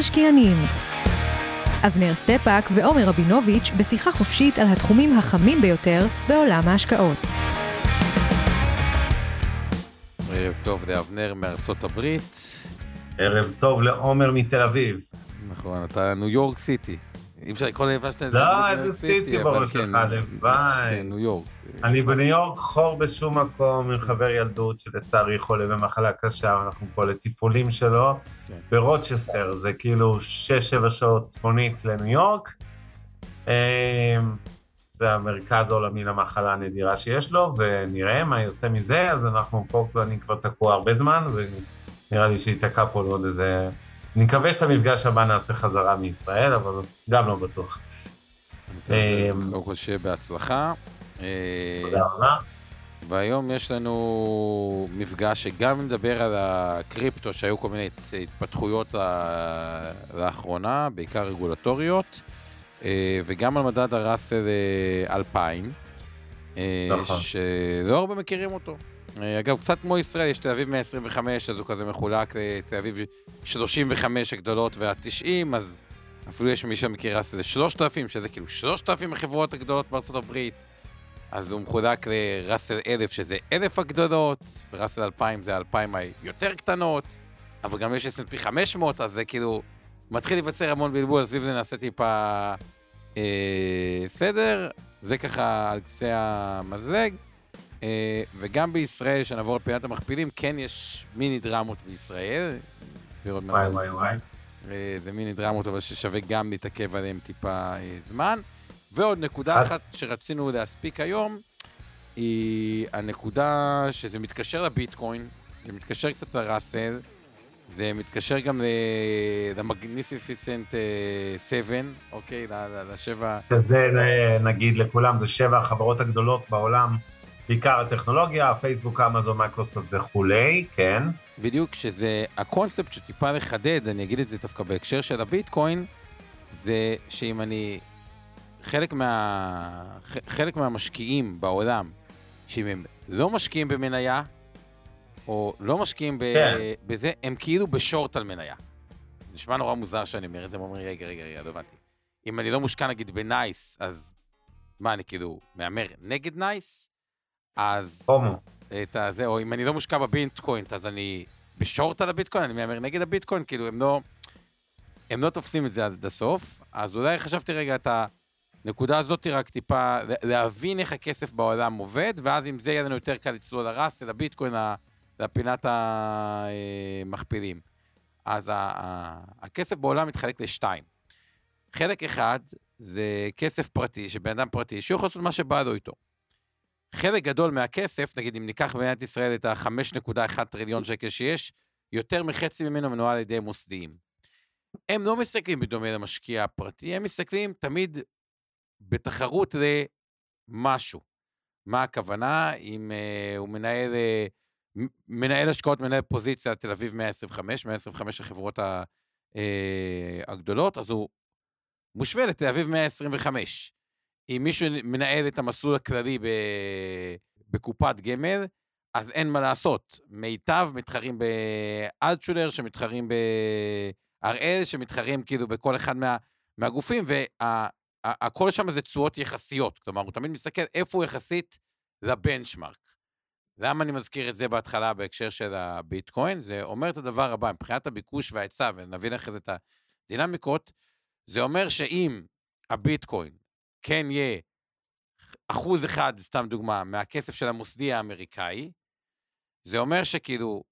המשקיענים אבנר סטפאק ועומר רבינוביץ' בשיחה חופשית על התחומים החמים ביותר בעולם ההשקעות. ערב טוב לאבנר מארצות הברית. ערב טוב לעומר מתל אביב. נכון, אתה ניו יורק סיטי. אי אפשר לקרוא שאתה... לא, איזה city בראש שלך, הלוואי. כן, ניו יורק. אני בניו יורק חור בשום מקום עם חבר ילדות שלצערי חולה במחלה קשה, אנחנו פה לטיפולים שלו. כן. ברוצ'סטר, זה כאילו 6-7 שעות צפונית לניו יורק. אמ, זה המרכז העולמי למחלה הנדירה שיש לו, ונראה מה יוצא מזה, אז אנחנו פה, אני כבר תקוע הרבה זמן, ונראה לי שייתקע פה לעוד איזה... אני מקווה שאת המפגש הבא נעשה חזרה מישראל, אבל גם לא בטוח. אמ, קודם כל שיהיה בהצלחה. תודה אה, רבה. והיום יש לנו מפגש שגם מדבר על הקריפטו, שהיו כל מיני התפתחויות לאחרונה, בעיקר רגולטוריות, אה, וגם על מדד הראסל 2000, אה, נכון. שלא הרבה מכירים אותו. אגב, קצת כמו ישראל, יש תל אביב 125, אז הוא כזה מחולק לתל אביב 35 הגדולות וה-90, אז אפילו יש מי שמכיר ראסל 3,000, שזה כאילו 3,000 החברות הגדולות בארצות הברית. אז הוא מחולק לראסל 1000, שזה 1,000 הגדולות, וראסל 2000 זה 2,000 היותר קטנות, אבל גם יש S&P 500, אז זה כאילו מתחיל להיווצר המון בלבול, אז סביב זה נעשה טיפה אה, סדר. זה ככה על קצה המזלג. אה, וגם בישראל, שנעבור לפינת המכפילים, כן יש מיני דרמות בישראל. וואי וואי וואי. אה, זה מיני דרמות, אבל ששווה גם להתעכב עליהן טיפה אה, זמן. ועוד נקודה אחת שרצינו להספיק היום, היא הנקודה שזה מתקשר לביטקוין, זה מתקשר קצת ל Russell, זה מתקשר גם ל Magnificent 7, אה, אוקיי? לשבע... שזה נגיד לכולם, זה שבע החברות הגדולות בעולם, בעיקר הטכנולוגיה, פייסבוק, אמזון, מייקרוסופט וכולי, כן. בדיוק, שזה הקונספט שטיפה לחדד, אני אגיד את זה דווקא בהקשר של הביטקוין, זה שאם אני חלק, מה, חלק מהמשקיעים בעולם, שאם הם לא משקיעים במניה, או לא משקיעים ב, כן. בזה, הם כאילו בשורט על מניה. זה נשמע נורא מוזר שאני אומר את זה, הם אומרים, רגע, רגע, רגע, לא הבנתי. אם אני לא מושקע נגיד בנייס, אז מה, אני כאילו מהמר נגד נייס? אז... הומו. את הזה, או אם אני לא מושקע בביטקוין, אז אני בשורט על הביטקוין, אני מהמר נגד הביטקוין, כאילו הם לא... הם לא תופסים את זה עד הסוף, אז אולי חשבתי רגע את ה... נקודה הזאת רק טיפה, להבין איך הכסף בעולם עובד, ואז עם זה יהיה לנו יותר קל לצלול לרס, לביטקוין, לפינת המכפילים. אז הכסף בעולם מתחלק לשתיים. חלק אחד זה כסף פרטי, שבן אדם פרטי, שיכול לעשות מה שבא לו איתו. חלק גדול מהכסף, נגיד אם ניקח במדינת ישראל את ה-5.1 טריליון שקל שיש, יותר מחצי ממנו מנוהל על ידי מוסדיים. הם לא מסתכלים בדומה למשקיע הפרטי, הם מסתכלים תמיד בתחרות למשהו. מה הכוונה? אם uh, הוא מנהל, uh, מנהל השקעות, מנהל פוזיציה תל אביב 125, 125 החברות ה, uh, הגדולות, אז הוא מושווה לתל אביב 125. אם מישהו מנהל את המסלול הכללי ב, בקופת גמל, אז אין מה לעשות. מיטב מתחרים באלטשולר, שמתחרים בהראל, שמתחרים כאילו בכל אחד מה, מהגופים, וה... הכל שם זה תשואות יחסיות, כלומר, הוא תמיד מסתכל איפה הוא יחסית לבנצ'מארק. למה אני מזכיר את זה בהתחלה בהקשר של הביטקוין? זה אומר את הדבר הבא, מבחינת הביקוש וההיצע, ונבין אחרי זה את הדינמיקות, זה אומר שאם הביטקוין כן יהיה אחוז אחד, סתם דוגמה, מהכסף של המוסדי האמריקאי, זה אומר שכאילו,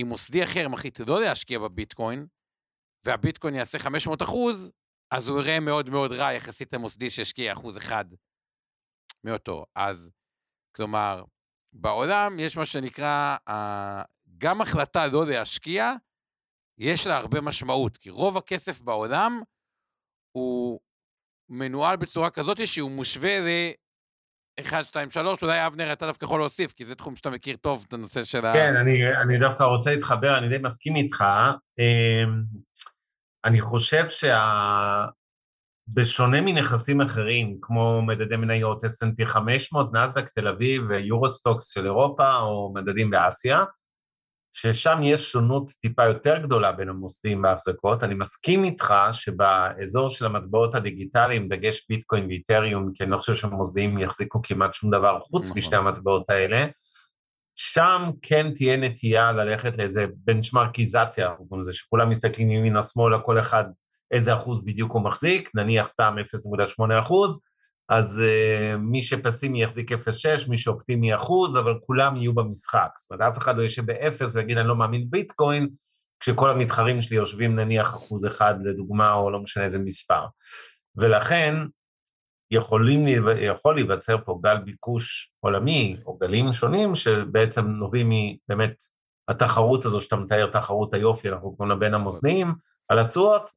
אם מוסדי אחר מחליט לא להשקיע בביטקוין, והביטקוין יעשה 500 אחוז, אז הוא יראה מאוד מאוד רע יחסית למוסדי שהשקיע אחוז אחד מאותו. אז, כלומר, בעולם יש מה שנקרא, גם החלטה לא להשקיע, יש לה הרבה משמעות, כי רוב הכסף בעולם הוא מנוהל בצורה כזאת שהוא מושווה ל... 1, 2, 3, אולי אבנר, אתה דווקא יכול להוסיף, כי זה תחום שאתה מכיר טוב, את הנושא של ה... כן, אני, אני דווקא רוצה להתחבר, אני די מסכים איתך. אמ, אני חושב שה... בשונה מנכסים אחרים, כמו מדדי מניות S&P 500, נסדק תל אביב ויורוסטוקס של אירופה, או מדדים באסיה, ששם יש שונות טיפה יותר גדולה בין המוסדים בהחזקות. אני מסכים איתך שבאזור של המטבעות הדיגיטליים, דגש ביטקוין ואיתריום, כי אני לא חושב שמוסדים יחזיקו כמעט שום דבר חוץ נכון. משתי המטבעות האלה, שם כן תהיה נטייה ללכת לאיזה בנצ'מרקיזציה, זה שכולם מסתכלים ימינה-שמאלה, כל אחד איזה אחוז בדיוק הוא מחזיק, נניח סתם 0.8 אחוז, אז uh, מי שפסימי יחזיק 0.6, מי שאופטימי אחוז, אבל כולם יהיו במשחק. זאת אומרת, אף אחד לא יושב באפס ויגיד, אני לא מאמין ביטקוין, כשכל המתחרים שלי יושבים נניח אחוז אחד לדוגמה, או לא משנה איזה מספר. ולכן, יכולים, יכול להיווצר פה גל ביקוש עולמי, או גלים שונים, שבעצם נובעים מבאמת התחרות הזו שאתה מתאר, תחרות היופי, אנחנו קוראים לה בין המוסדיים, על התשואות,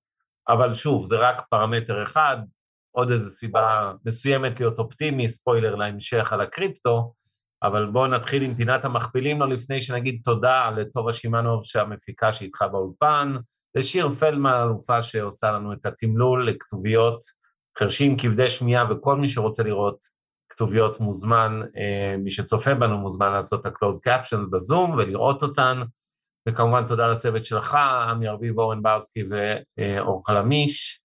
אבל שוב, זה רק פרמטר אחד, עוד איזו סיבה מסוימת להיות אופטימי, ספוילר להמשך על הקריפטו, אבל בואו נתחיל עם פינת המכפילים לו לפני שנגיד תודה לטובה שמאנוב שהמפיקה שאיתך באולפן, לשיר פלדמן, אלופה שעושה לנו את התמלול לכתוביות חרשים, כבדי שמיעה, וכל מי שרוצה לראות כתוביות מוזמן, אה, מי שצופה בנו מוזמן לעשות את ה-closed captions בזום ולראות אותן. וכמובן תודה לצוות שלך, עמי ארביב, אורן ברסקי ואור חלמיש,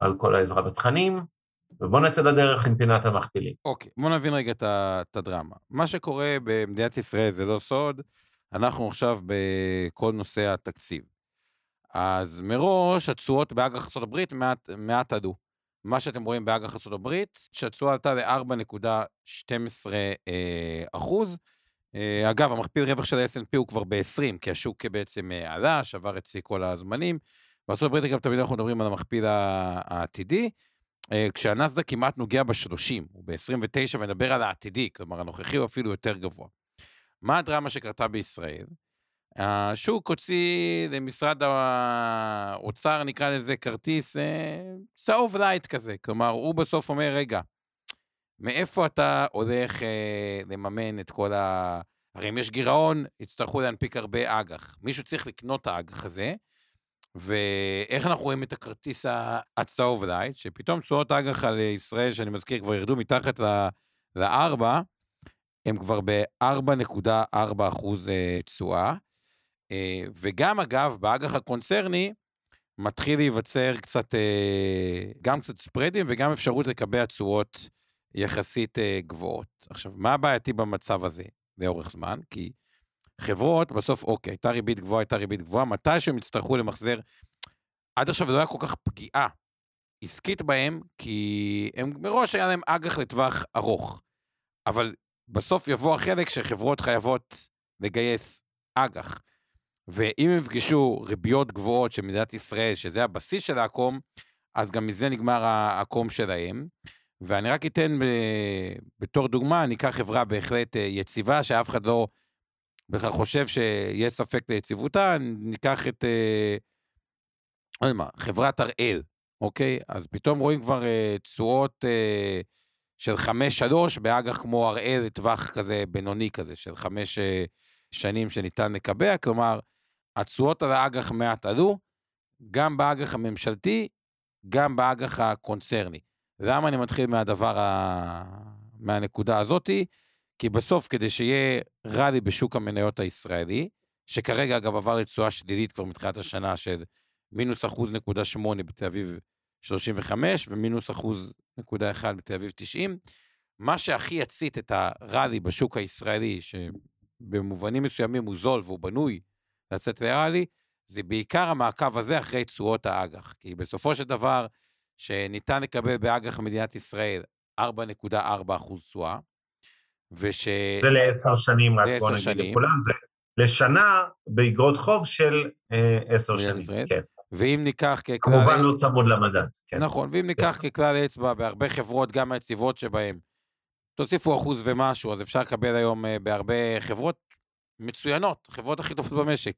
על כל העזרה בתכנים, ובואו נצא לדרך עם פינת המכפילים. אוקיי, okay, בואו נבין רגע את הדרמה. מה שקורה במדינת ישראל זה לא סוד, אנחנו עכשיו בכל נושא התקציב. אז מראש התשואות באג"ח ארה"ב מעט, מעט עדו. מה שאתם רואים באג"ח ארה"ב, שהתשואה עלתה ל-4.12 אה, אחוז, אה, אגב, המכפיל רווח של ה-S&P הוא כבר ב-20, כי השוק בעצם אה, עלה, שבר את שיא כל הזמנים. בארצות הברית, אגב, תמיד אנחנו מדברים על המכפיל העתידי, אה, כשהנסדק כמעט נוגע ב-30, הוא ב-29, ונדבר על העתידי, כלומר, הנוכחי הוא אפילו יותר גבוה. מה הדרמה שקרתה בישראל? השוק הוציא למשרד האוצר, נקרא לזה כרטיס צהוב light כזה. כלומר, הוא בסוף אומר, רגע, מאיפה אתה הולך אה, לממן את כל ה... הרי אם יש גירעון, יצטרכו להנפיק הרבה אג"ח. מישהו צריך לקנות את האג"ח הזה, ואיך אנחנו רואים את הכרטיס הצהוב light, שפתאום תשואות אג"ח על ישראל, שאני מזכיר, כבר ירדו מתחת ל-4, הם כבר ב-4.4 אחוז אה, תשואה. אה, וגם, אגב, באג"ח הקונצרני, מתחיל להיווצר קצת, אה, גם קצת ספרדים וגם אפשרות לקבע תשואות יחסית גבוהות. עכשיו, מה הבעייתי במצב הזה לאורך זמן? כי חברות, בסוף, אוקיי, הייתה ריבית גבוהה, הייתה ריבית גבוהה, מתי שהם יצטרכו למחזר, עד עכשיו לא היה כל כך פגיעה עסקית בהם, כי הם מראש היה להם אג"ח לטווח ארוך. אבל בסוף יבוא החלק שחברות חייבות לגייס אג"ח. ואם הם יפגשו ריביות גבוהות של מדינת ישראל, שזה הבסיס של העקום, אז גם מזה נגמר העקום שלהם. ואני רק אתן בתור דוגמה, אני אקח חברה בהחלט אה, יציבה, שאף אחד לא בכלל חושב שיש ספק ליציבותה, ניקח את, אה, לא יודע מה, חברת הראל, אוקיי? אז פתאום רואים כבר אה, תשואות של חמש-שלוש באג"ח כמו הראל לטווח כזה בינוני כזה, של חמש שנים שניתן לקבע, כלומר, התשואות על האג"ח מעט עלו, גם באג"ח הממשלתי, גם באג"ח הקונצרני. למה אני מתחיל מהדבר, ה... מהנקודה הזאתי? כי בסוף, כדי שיהיה ראלי בשוק המניות הישראלי, שכרגע אגב עבר לתשואה שלילית כבר מתחילת השנה של מינוס אחוז נקודה שמונה בתל אביב 35 ומינוס אחוז נקודה אחד בתל אביב 90, מה שהכי יצית את הראלי בשוק הישראלי, שבמובנים מסוימים הוא זול והוא בנוי לצאת לראלי, זה בעיקר המעקב הזה אחרי תשואות האג"ח. כי בסופו של דבר, שניתן לקבל באג"ח מדינת ישראל 4.4 אחוז תשואה, וש... זה לעשר שנים, רק בוא נגיד שנים. לכולם, זה לשנה באגרות חוב של אה, עשר שנים, ישראל. כן. ואם ניקח ככלל... כמובן לא צמוד למדד. כן. נכון, ואם ניקח כן. ככלל אצבע בהרבה חברות, גם היציבות שבהן, תוסיפו אחוז ומשהו, אז אפשר לקבל היום אה, בהרבה חברות מצוינות, חברות הכי טובות במשק.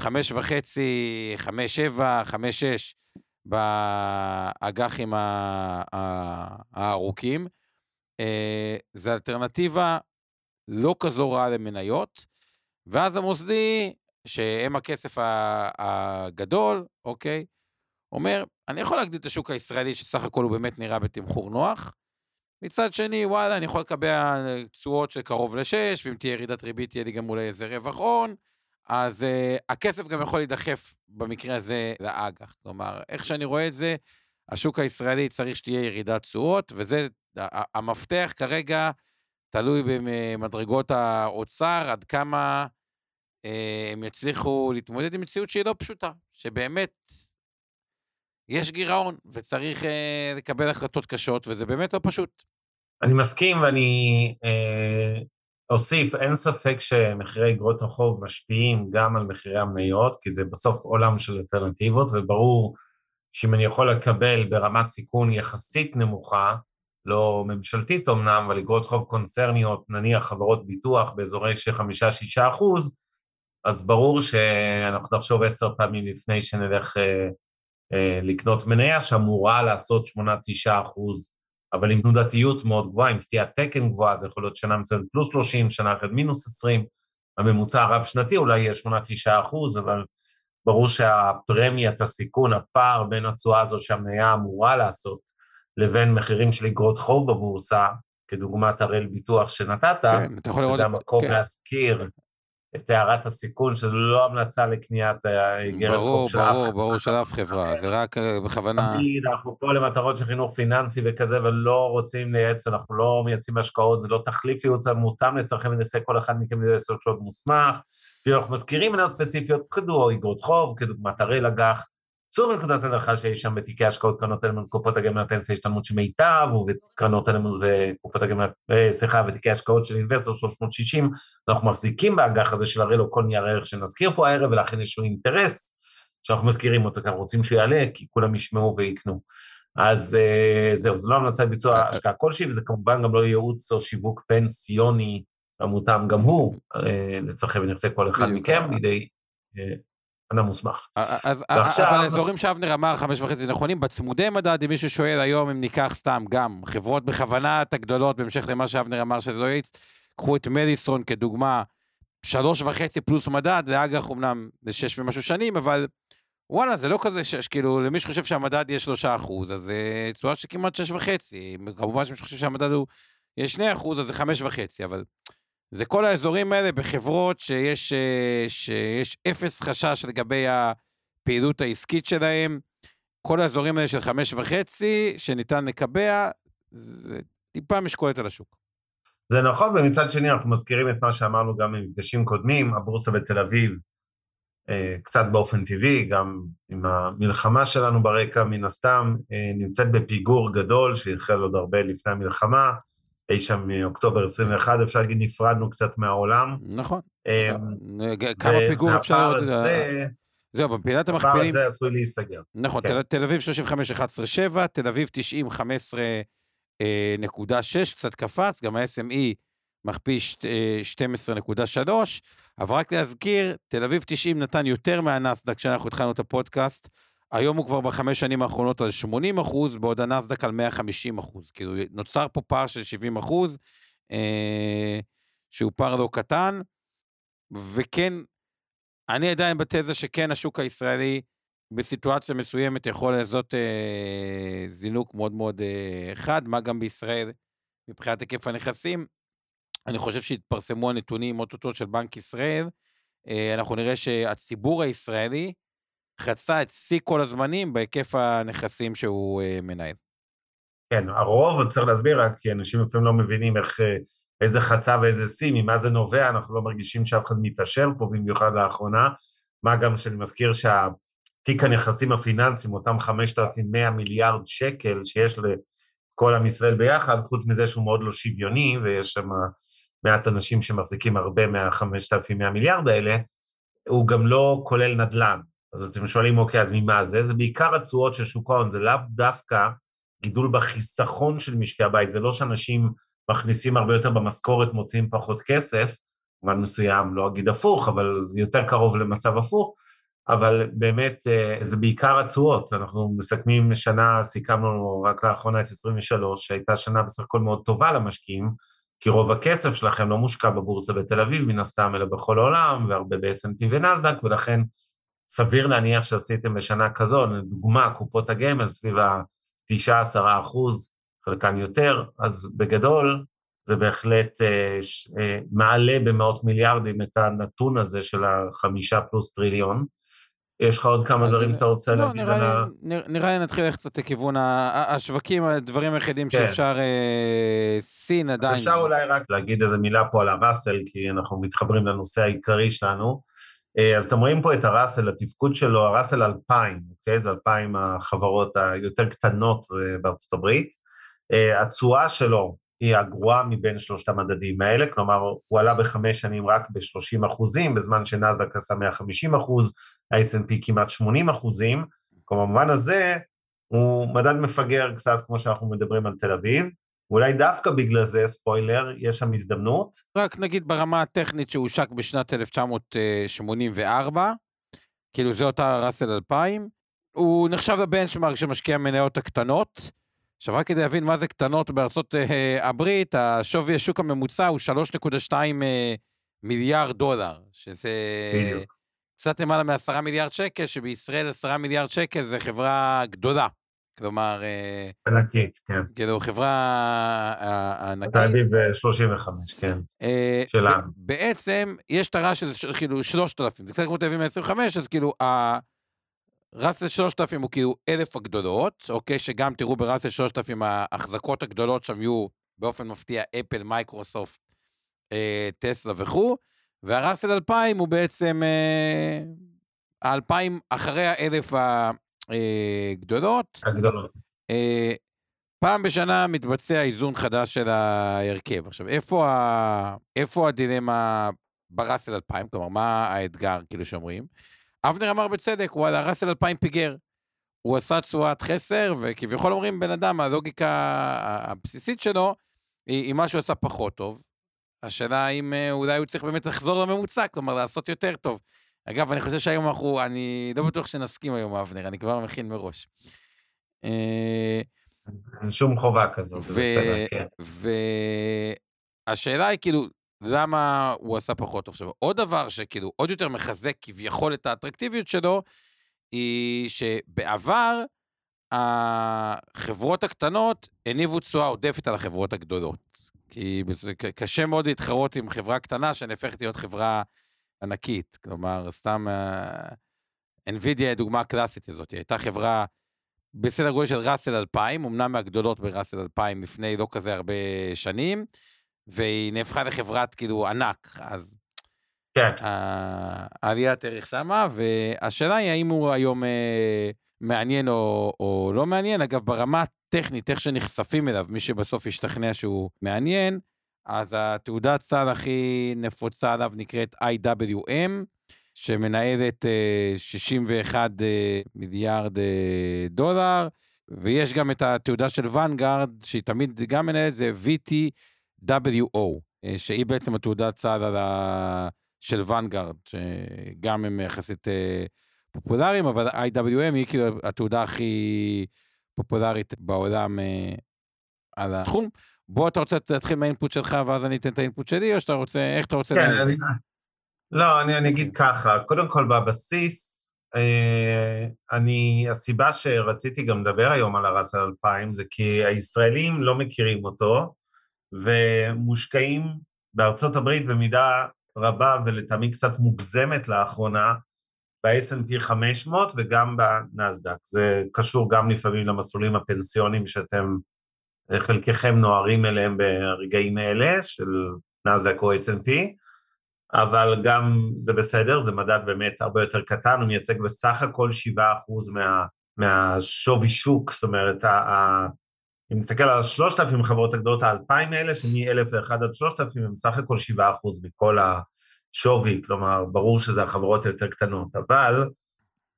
חמש וחצי, חמש שבע, חמש שש באג"חים הארוכים. אה, זו אלטרנטיבה לא כזו רעה למניות, ואז המוסדי, שהם הכסף הגדול, אוקיי, אומר, אני יכול להגדיל את השוק הישראלי, שסך הכל הוא באמת נראה בתמחור נוח. מצד שני, וואלה, אני יכול לקבע תשואות של קרוב לשש, ואם תהיה ירידת ריבית, תהיה לי גם אולי איזה רווח הון. אז uh, הכסף גם יכול להידחף במקרה הזה לאג"ח. כלומר, איך שאני רואה את זה, השוק הישראלי צריך שתהיה ירידת תשואות, וזה המפתח כרגע תלוי במדרגות האוצר, עד כמה אה, הם יצליחו להתמודד עם מציאות שהיא לא פשוטה, שבאמת יש גירעון וצריך אה, לקבל החלטות קשות, וזה באמת לא פשוט. אני מסכים ואני אה, אוסיף, אין ספק שמחירי אגרות החוב משפיעים גם על מחירי המניות, כי זה בסוף עולם של אלטרנטיבות, וברור שאם אני יכול לקבל ברמת סיכון יחסית נמוכה, לא ממשלתית אמנם, אבל אגרות חוב קונצרניות, נניח חברות ביטוח באזורי של חמישה-שישה אחוז, אז ברור שאנחנו נחשוב עשר פעמים לפני שנלך אה, אה, לקנות מניה שאמורה לעשות שמונה-תשעה אחוז, אבל עם תנודתיות מאוד גבוהה, עם סטיית תקן גבוהה, זה יכול להיות שנה מסוימת פלוס 30, שנה אחרת מינוס 20, הממוצע הרב-שנתי אולי יהיה שמונה-תשעה אחוז, אבל ברור שהפרמיית הסיכון, הפער בין התשואה הזו שהמניה אמורה לעשות, לבין מחירים של אגרות חוב בבורסה, כדוגמת הראל ביטוח שנתת, כן, אתה יכול לראות... וזה המקום כן. להזכיר את הערת הסיכון, שזו לא המלצה לקניית איגרת חוב של אף חברה. ברור, ברור, של אף חברה, זה רק אה, בכוונה... תמיד, אנחנו פה למטרות של חינוך פיננסי וכזה, ולא רוצים לייעץ, אנחנו לא מייצאים השקעות, זה לא תחליף ייעוץ מותאם לצרכי ונצא כל אחד מכם לעשר שעות מוסמך. ואנחנו מזכירים מניות ספציפיות, כדור איגרות חוב, כדוגמת הראל אג"ח, צאו מנקודת הנחה שיש שם בתיקי השקעות קרנות אלמנט, קופות הגמל הפנסיה השתלמות של מיטב, וקרנות אלמנט וקופות הגמל, אה, סליחה, ותיקי השקעות של Investor 360, אנחנו מחזיקים באג"ח הזה של הראל או כל נייר ערך שנזכיר פה הערב, ולכן יש לנו אינטרס שאנחנו מזכירים אותו, כי אנחנו רוצים שהוא יעלה, כי כולם ישמעו ויקנו. אז uh, זהו, זו לא המלצת ביצוע השקעה כלשהי, וזה כמובן גם לא ייעוץ או שיווק פנסיוני המותאם גם הוא, uh, לצרכי ונכסי כל אחד מכם, לידי אדם מוסמך. אז, ועכשיו... אבל האזורים שאבנר אמר, חמש וחצי נכונים, בצמודי מדד, אם מישהו שואל היום, אם ניקח סתם גם חברות בכוונת הגדולות, בהמשך למה שאבנר אמר שזה לא יעיץ, קחו את מדיסון כדוגמה, שלוש וחצי פלוס מדד, לאג"ח אמנם זה שש ומשהו שנים, אבל וואלה, זה לא כזה שש, כאילו, למי שחושב שהמדד יהיה שלושה אחוז, אז זה תשואה של כמעט שש וחצי. כמובן שמי שחושב שהמדד הוא יהיה שני אחוז, אז זה חמש וחצי, אבל זה כל האזורים האלה בחברות שיש, אה, שיש אפס חשש לגבי הפעילות העסקית שלהם. כל האזורים האלה של חמש וחצי, שניתן לקבע, זה טיפה משקולת על השוק. זה נכון, ומצד שני אנחנו מזכירים את מה שאמרנו גם במפגשים קודמים, הבורסה בתל אביב, אה, קצת באופן טבעי, גם עם המלחמה שלנו ברקע, מן הסתם, אה, נמצאת בפיגור גדול שהתחיל עוד הרבה לפני המלחמה. אי שם מאוקטובר 21, אפשר להגיד נפרדנו קצת מהעולם. נכון. אמ, כמה פיגור אפשר... הזה... זהו, במפינת המכפילים... הפער הזה עשוי להיסגר. נכון, כן. תל אביב 35, 11, 7, תל אביב 90, 15, אה, נקודה 6, קצת קפץ, גם ה-SME מכפיל 12.3, אבל רק להזכיר, תל אביב 90 נתן יותר מהנסדק כשאנחנו התחלנו את הפודקאסט, היום הוא כבר בחמש שנים האחרונות על 80 אחוז, בעוד הנסדק על 150 אחוז. כאילו, נוצר פה פער של 70 אחוז, אה, שהוא פער לא קטן, וכן, אני עדיין בתזה שכן השוק הישראלי בסיטואציה מסוימת יכול לעשות אה, זינוק מאוד מאוד אה, חד, מה גם בישראל מבחינת היקף הנכסים. אני חושב שהתפרסמו הנתונים אוטוטו של בנק ישראל, אה, אנחנו נראה שהציבור הישראלי, חצה את שיא כל הזמנים בהיקף הנכסים שהוא uh, מנהל. כן, הרוב, צריך להסביר רק, כי אנשים לפעמים לא מבינים איך, אה, איזה חצה ואיזה שיא, ממה זה נובע, אנחנו לא מרגישים שאף אחד מתעשר פה, במיוחד לאחרונה. מה גם שאני מזכיר שהתיק הנכסים הפיננסיים, אותם 5,100 מיליארד שקל שיש לכל עם ישראל ביחד, חוץ מזה שהוא מאוד לא שוויוני, ויש שם מעט אנשים שמחזיקים הרבה מה-5,100 מיליארד האלה, הוא גם לא כולל נדל"ן. אז אתם שואלים, אוקיי, אז ממה זה? זה בעיקר התשואות של שוק ההון, זה לאו דווקא גידול בחיסכון של משקי הבית, זה לא שאנשים מכניסים הרבה יותר במשכורת, מוציאים פחות כסף, במובן מסוים, לא אגיד הפוך, אבל יותר קרוב למצב הפוך, אבל באמת זה בעיקר התשואות. אנחנו מסכמים שנה, סיכמנו רק לאחרונה את 23, שהייתה שנה בסך הכל מאוד טובה למשקיעים, כי רוב הכסף שלכם לא מושקע בבורסה בתל אביב, מן הסתם, אלא בכל העולם, והרבה ב-S&P ונסדק, ולכן סביר להניח שעשיתם בשנה כזו, לדוגמה, קופות הגמל סביב ה-9-10 אחוז, חלקן יותר, אז בגדול זה בהחלט אה, ש, אה, מעלה במאות מיליארדים את הנתון הזה של החמישה פלוס טריליון. יש לך עוד כמה דברים שאתה רוצה לא, להגיד על ה... נראה לי נתחיל ללכת קצת לכיוון השווקים, הדברים היחידים כן. שאפשר, אה, סין עדיין. אפשר אולי רק להגיד איזה מילה פה על הראסל, כי אנחנו מתחברים לנושא העיקרי שלנו. אה, אז אתם רואים פה את הראסל, התפקוד שלו, הראסל 2000, אוקיי? זה 2,000 החברות היותר קטנות אה, בארצות הברית. אה, התשואה שלו היא הגרועה מבין שלושת המדדים האלה, כלומר, הוא עלה בחמש שנים רק ב-30 אחוזים, בזמן שנסדק עשה 150 אחוז, ה-S&P כמעט 80 אחוזים, כלומר, במובן הזה, הוא מדד מפגר קצת כמו שאנחנו מדברים על תל אביב, ואולי דווקא בגלל זה, ספוילר, יש שם הזדמנות. רק נגיד ברמה הטכנית שהושק בשנת 1984, כאילו זה אותה ראסל 2000, הוא נחשב לבנצ'מארק שמשקיע מניות הקטנות. עכשיו, רק כדי להבין מה זה קטנות בארצות אה, הברית, השווי השוק הממוצע הוא 3.2 אה, מיליארד דולר, שזה בדיוק. קצת למעלה מ-10 מיליארד שקל, שבישראל 10 מיליארד שקל זה חברה גדולה. כלומר... אה, ענקית, כן. כאילו, חברה אה, ענקית. אתה אביב 35, כן, אה, שלנו. בעצם, יש את הרעש של כאילו 3,000, זה קצת כמו תל אביב 125, אז כאילו, ראסל 3000 הוא כאילו אלף הגדולות, אוקיי? שגם תראו בראסל 3000 ההחזקות הגדולות שם יהיו באופן מפתיע אפל, מייקרוסופט, טסלה וכו', והראסל 2000 הוא בעצם ה-2000 אחרי האלף הגדולות. אה, הגדולות. אה, פעם בשנה מתבצע איזון חדש של ההרכב. עכשיו, איפה, ה... איפה הדילמה בראסל 2000? כלומר, מה האתגר, כאילו שאומרים? אבנר אמר בצדק, וואלה, ראסל 2000 פיגר. הוא עשה תשואת חסר, וכביכול אומרים, בן אדם, הלוגיקה הבסיסית שלו, היא, היא מה שהוא עשה פחות טוב. השאלה אם אה, אולי הוא צריך באמת לחזור לממוצע, כלומר, לעשות יותר טוב. אגב, אני חושב שהיום אנחנו, אני לא בטוח שנסכים היום, אבנר, אני כבר מכין מראש. אה, אין שום חובה כזאת, זה בסדר, כן. והשאלה היא כאילו, למה הוא עשה פחות טוב? עכשיו, עוד דבר שכאילו עוד יותר מחזק כביכול את האטרקטיביות שלו, היא שבעבר החברות הקטנות הניבו תשואה עודפת על החברות הגדולות. כי קשה מאוד להתחרות עם חברה קטנה שנהפכת להיות חברה ענקית. כלומר, סתם uh, NVIDIA היא דוגמה קלאסית הזאת, היא הייתה חברה בסדר גודל של ראסל 2000, אמנם מהגדולות בראסל 2000 לפני לא כזה הרבה שנים, והיא נהפכה לחברת כאילו ענק, אז... כן. העליית ערך שמה, והשאלה היא האם הוא היום uh, מעניין או, או לא מעניין. אגב, ברמה הטכנית, איך שנחשפים אליו, מי שבסוף ישתכנע שהוא מעניין, אז התעודת סל הכי נפוצה עליו נקראת IWM, שמנהלת 61 אה, אה, מיליארד אה, דולר, ויש גם את התעודה של ואנגארד, שהיא תמיד גם מנהלת, זה VTWO, שהיא בעצם התעודת סל ה... של ואנגארד, שגם הם יחסית פופולריים, אבל IWM היא כאילו התעודה הכי פופולרית בעולם על התחום. בוא, אתה רוצה להתחיל מהאינפוט שלך, ואז אני אתן את האינפוט שלי, או שאתה רוצה, איך אתה רוצה... כן, אני... לא, אני, אני אגיד ככה, קודם כל בבסיס, אה, אני, הסיבה שרציתי גם לדבר היום על הרס 2000 זה כי הישראלים לא מכירים אותו, ומושקעים בארצות הברית במידה רבה ולטעמי קצת מוגזמת לאחרונה, ב-S&P 500 וגם בנסדק. זה קשור גם לפעמים למסלולים הפנסיונים שאתם חלקכם נוערים אליהם ברגעים אלה של נסדק או S&P, אבל גם זה בסדר, זה מדד באמת הרבה יותר קטן, הוא מייצג בסך הכל 7% מה, מהשווי שוק, זאת אומרת, ה, אם נסתכל על 3,000 חברות הגדולות, ה-2,000 האלה, שמ-1,001 עד 3,000 הם סך הכל 7% מכל השווי, כלומר, ברור שזה החברות היותר קטנות, אבל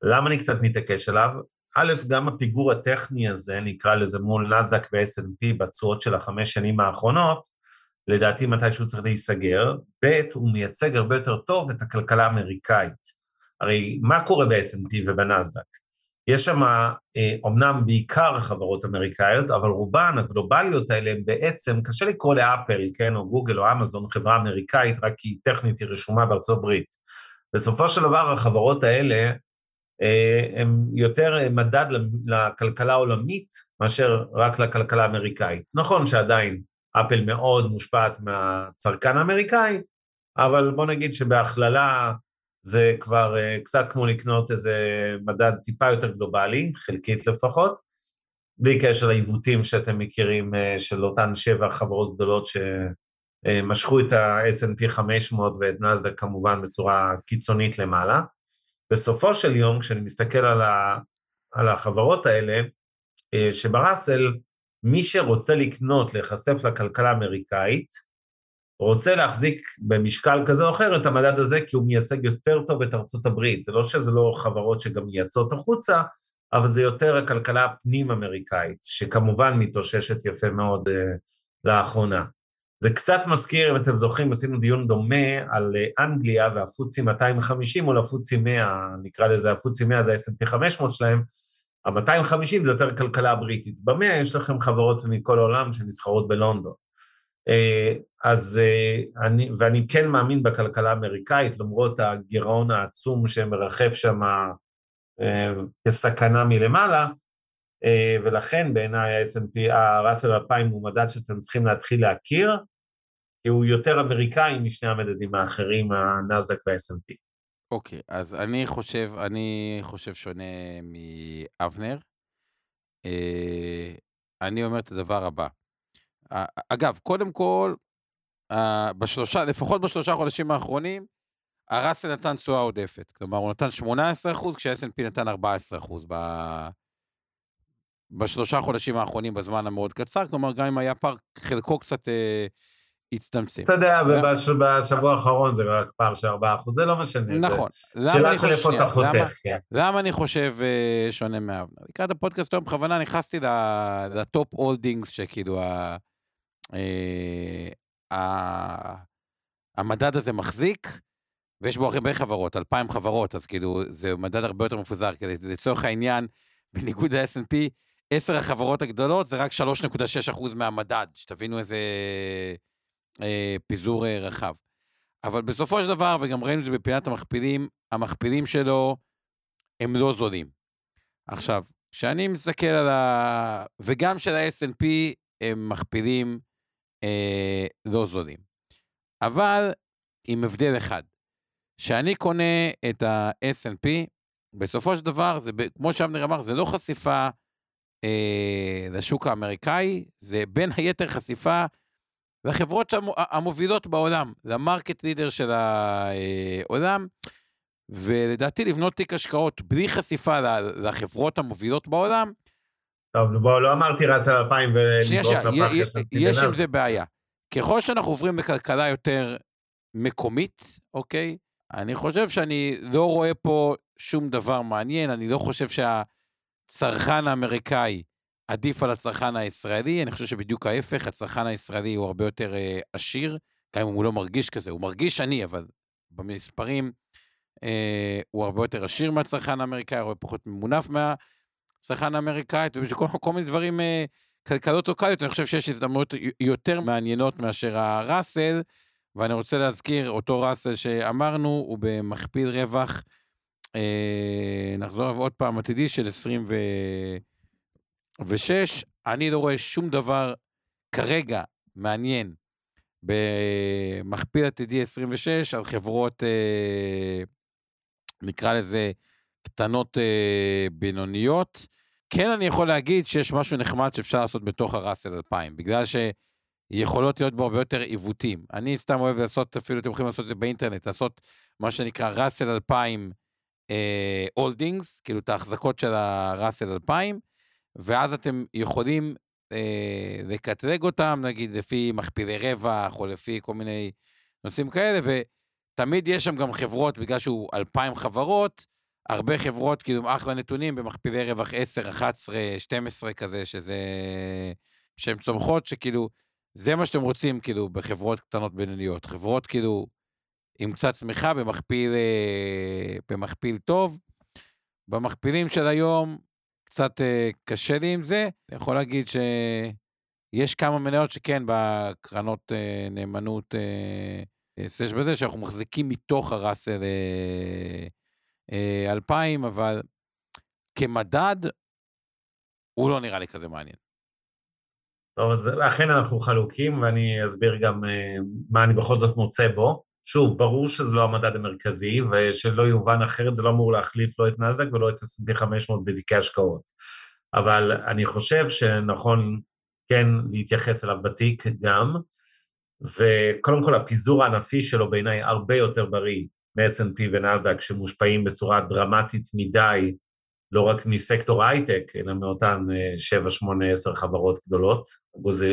למה אני קצת מתעקש עליו? א', גם הפיגור הטכני הזה, נקרא לזה מול נסדק ו-S&P בתשואות של החמש שנים האחרונות, לדעתי מתישהו צריך להיסגר, ב', הוא מייצג הרבה יותר טוב את הכלכלה האמריקאית. הרי מה קורה ב-S&P ובנסדק? יש שם אומנם בעיקר חברות אמריקאיות, אבל רובן הגלובליות האלה הם בעצם, קשה לקרוא לאפל, כן, או גוגל או אמזון חברה אמריקאית, רק כי טכנית היא רשומה בארצות הברית. בסופו של דבר החברות האלה הן יותר מדד לכלכלה העולמית מאשר רק לכלכלה האמריקאית. נכון שעדיין אפל מאוד מושפעת מהצרכן האמריקאי, אבל בוא נגיד שבהכללה זה כבר uh, קצת כמו לקנות איזה מדד טיפה יותר גלובלי, חלקית לפחות, בלי קשר לעיוותים שאתם מכירים של אותן שבע חברות גדולות שמשכו את ה-S&P 500 ואת נסדק כמובן בצורה קיצונית למעלה. בסופו של יום, כשאני מסתכל על, ה, על החברות האלה, uh, שבראסל, מי שרוצה לקנות, להיחשף לכלכלה האמריקאית, רוצה להחזיק במשקל כזה או אחר את המדד הזה כי הוא מייצג יותר טוב את ארצות הברית. זה לא שזה לא חברות שגם מייצאות החוצה, אבל זה יותר הכלכלה הפנים-אמריקאית, שכמובן מתאוששת יפה מאוד uh, לאחרונה. זה קצת מזכיר, אם אתם זוכרים, עשינו דיון דומה על uh, אנגליה והפוצי 250 מול הפוצי 100, נקרא לזה הפוצי 100 זה ה-S&P 500 שלהם, ה-250 זה יותר כלכלה בריטית. במאה יש לכם חברות מכל העולם שנסחרות בלונדון. אה, אז אה, אני, ואני כן מאמין בכלכלה האמריקאית, למרות הגירעון העצום שמרחף שם אה, כסכנה מלמעלה, ולכן בעיניי ה-S&P, ה-Russell 2000 הוא מדד שאתם צריכים להתחיל להכיר, כי הוא יותר אמריקאי משני המדדים האחרים, הנסדק וה-S&P. אוקיי, okay, אז אני חושב, אני חושב שונה מאבנר. אני אומר את הדבר הבא. אגב, קודם כל, בשלושה, לפחות בשלושה חודשים האחרונים, הראסל נתן תשואה עודפת. כלומר, הוא נתן 18%, כשה-S&P נתן 14% ב... בשלושה חודשים האחרונים, בזמן המאוד קצר. כלומר, גם אם היה פער, חלקו קצת אה, הצטמצם. אתה יודע, בשבוע האחרון זה רק פער של 4%, זה לא משנה. נכון. שאלה של איפה אתה חותך, כן. למה אני חושב אה, שונה מאבנר? לקראת הפודקאסט היום בכוונה נכנסתי לטופ הולדינגס, שכאילו אה, המדד הזה מחזיק, ויש בו הרבה חברות, 2,000 חברות, אז כאילו, זה מדד הרבה יותר מפוזר, כי לצורך העניין, בניגוד ל-S&P, 10 החברות הגדולות זה רק 3.6% מהמדד, שתבינו איזה אה, פיזור אה, רחב. אבל בסופו של דבר, וגם ראינו את זה בפינת המכפילים, המכפילים שלו הם לא זולים. עכשיו, כשאני מסתכל על ה... וגם של ה-S&P הם מכפילים אה, לא זולים. אבל עם הבדל אחד, כשאני קונה את ה-S&P, בסופו של דבר, זה, כמו שאבנר אמר, זה לא חשיפה לשוק האמריקאי, זה בין היתר חשיפה לחברות המובילות בעולם, למרקט לידר של העולם, ולדעתי לבנות תיק השקעות בלי חשיפה לחברות המובילות בעולם, טוב, בוא, לא אמרתי רס על 2000 ונזרוק לפח יש עם זה בעיה. ככל שאנחנו עוברים בכלכלה יותר מקומית, אוקיי? אני חושב שאני לא רואה פה שום דבר מעניין, אני לא חושב שהצרכן האמריקאי עדיף על הצרכן הישראלי, אני חושב שבדיוק ההפך, הצרכן הישראלי הוא הרבה יותר אה, עשיר, גם אם הוא לא מרגיש כזה, הוא מרגיש עני, אבל במספרים אה, הוא הרבה יותר עשיר מהצרכן האמריקאי, הרבה פחות ממונף מה... צרכן אמריקאית, וכל מיני דברים, אה, כלכלות לוקאליות, אני חושב שיש הזדמנויות יותר מעניינות מאשר הראסל, ואני רוצה להזכיר, אותו ראסל שאמרנו, הוא במכפיל רווח, אה, נחזור עוד פעם, עתידי של 26. אני לא רואה שום דבר כרגע מעניין במכפיל עתידי 26 על חברות, אה, נקרא לזה, קטנות אה, בינוניות. כן אני יכול להגיד שיש משהו נחמד שאפשר לעשות בתוך הראסל 2000, בגלל שיכולות להיות בו הרבה יותר עיוותים. אני סתם אוהב לעשות, אפילו אתם יכולים לעשות את זה באינטרנט, לעשות מה שנקרא ראסל 2000 הולדינגס, אה, כאילו את ההחזקות של הראסל 2000, ואז אתם יכולים אה, לקטרג אותם, נגיד לפי מכפילי רווח, או לפי כל מיני נושאים כאלה, ותמיד יש שם גם חברות, בגלל שהוא 2,000 חברות, הרבה חברות, כאילו, אחלה נתונים במכפילי רווח 10, 11, 12 כזה, שזה... שהן צומחות, שכאילו, זה מה שאתם רוצים, כאילו, בחברות קטנות בינוניות. חברות, כאילו, עם קצת צמיחה במכפיל, אה, במכפיל טוב. במכפילים של היום, קצת אה, קשה לי עם זה. אני יכול להגיד שיש כמה מניות שכן, בקרנות אה, נאמנות, סש בזה, שאנחנו מחזיקים מתוך הראסל 2000, אבל כמדד, הוא לא נראה לי כזה מעניין. טוב, אז אכן אנחנו חלוקים, ואני אסביר גם מה אני בכל זאת מוצא בו. שוב, ברור שזה לא המדד המרכזי, ושלא יובן אחרת, זה לא אמור להחליף לא את נאסדק ולא את S&P 500 בתיקי השקעות. אבל אני חושב שנכון כן להתייחס אליו בתיק גם, וקודם כל הפיזור הענפי שלו בעיניי הרבה יותר בריא מ-S&P ונאסדק, שמושפעים בצורה דרמטית מדי, לא רק מסקטור הייטק, אלא מאותן 7, 8, 10 חברות גדולות,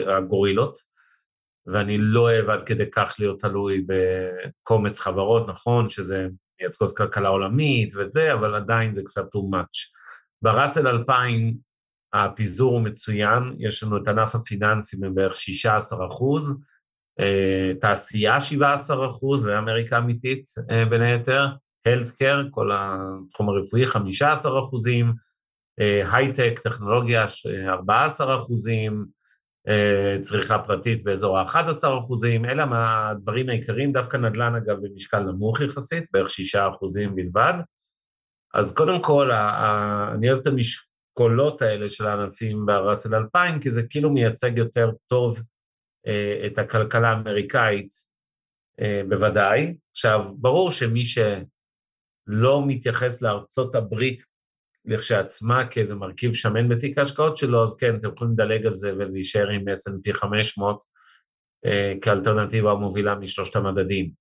הגורילות. ואני לא אוהב עד כדי כך להיות תלוי בקומץ חברות, נכון, שזה מייצגות כלכלה עולמית וזה, אבל עדיין זה קצת too much. בראסל 2000 הפיזור הוא מצוין, יש לנו את ענף הפיננסים הם בערך 16 אחוז, אה, תעשייה 17 אחוז, זה אמריקה אמיתית אה, בין היתר, הלסקר, כל התחום הרפואי 15 אחוזים, אה, הייטק, טכנולוגיה 14 אחוזים, אה, צריכה פרטית באזור ה-11 אחוזים, אלה מהדברים העיקריים, דווקא נדל"ן אגב במשקל נמוך יחסית, בערך 6 אחוזים בלבד. אז קודם כל, אני אוהב את המשקולות האלה של הענפים בראסל 2000, כי זה כאילו מייצג יותר טוב אה, את הכלכלה האמריקאית אה, בוודאי. עכשיו, ברור שמי שלא מתייחס לארצות הברית לכשעצמה כאיזה מרכיב שמן בתיק ההשקעות שלו, אז כן, אתם יכולים לדלג על זה ולהישאר עם S&P 500 אה, כאלטרנטיבה המובילה משלושת המדדים.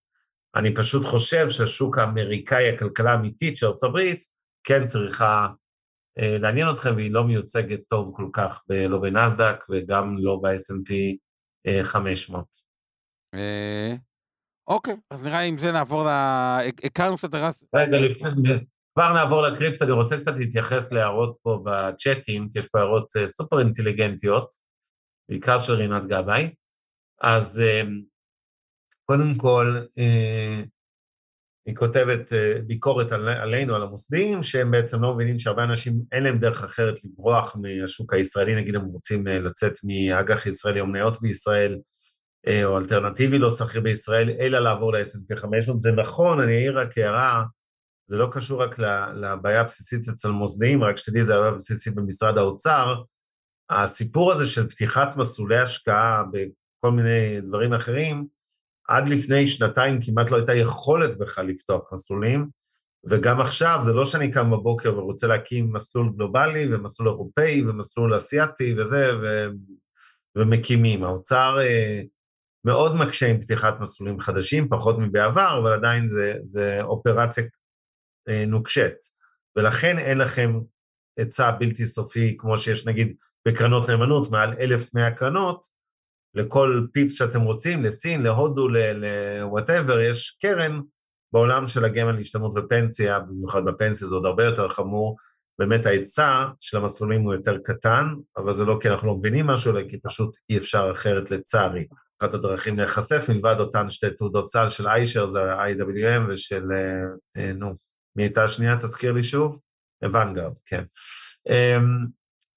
אני פשוט חושב שהשוק האמריקאי, הכלכלה האמיתית של ארצות הברית, כן צריכה אה, לעניין אתכם, והיא לא מיוצגת טוב כל כך, ב, לא בנסדק וגם לא ב-S&P אה, 500. אה, אוקיי, אז נראה לי עם זה נעבור ל... הכרנו קצת הרס... רגע, לפני, כבר נעבור לקריפט, אני רוצה קצת להתייחס להערות פה בצ'אטים, כי יש פה הערות אה, סופר אינטליגנטיות, בעיקר של רינת גבאי. אז אה, קודם כל, אה, היא כותבת ביקורת עלינו, על המוסדיים, שהם בעצם לא מבינים שהרבה אנשים, אין להם דרך אחרת לברוח מהשוק הישראלי, נגיד הם רוצים לצאת מאג"ח ישראלי או מניות בישראל, או אלטרנטיבי לא שכיר בישראל, אלא לעבור ל-S&P 500. זה נכון, אני אעיר רק הערה, זה לא קשור רק לבעיה הבסיסית אצל מוסדיים, רק שתדעי, זה הבעיה הבסיסית במשרד האוצר. הסיפור הזה של פתיחת מסלולי השקעה בכל מיני דברים אחרים, עד לפני שנתיים כמעט לא הייתה יכולת בכלל לפתוח מסלולים, וגם עכשיו, זה לא שאני קם בבוקר ורוצה להקים מסלול גלובלי ומסלול אירופאי ומסלול אסיאתי וזה, ו... ומקימים. האוצר אה, מאוד מקשה עם פתיחת מסלולים חדשים, פחות מבעבר, אבל עדיין זה, זה אופרציה נוקשת, ולכן אין לכם היצע בלתי סופי, כמו שיש נגיד בקרנות נאמנות, מעל 1,100 קרנות, לכל פיפס שאתם רוצים, לסין, להודו, ל-whatever, יש קרן בעולם של הגמל להשתלמות ופנסיה, במיוחד בפנסיה זה עוד הרבה יותר חמור, באמת ההיצע של המסלולים הוא יותר קטן, אבל זה לא כי אנחנו לא מבינים משהו, אלא כי פשוט אי אפשר אחרת לצערי. אחת הדרכים להיחשף מלבד אותן שתי תעודות סל של איישר, זה ה-IWM ושל, אה, אה, נו, מי הייתה השנייה? תזכיר לי שוב? ונגארד, כן. אמ,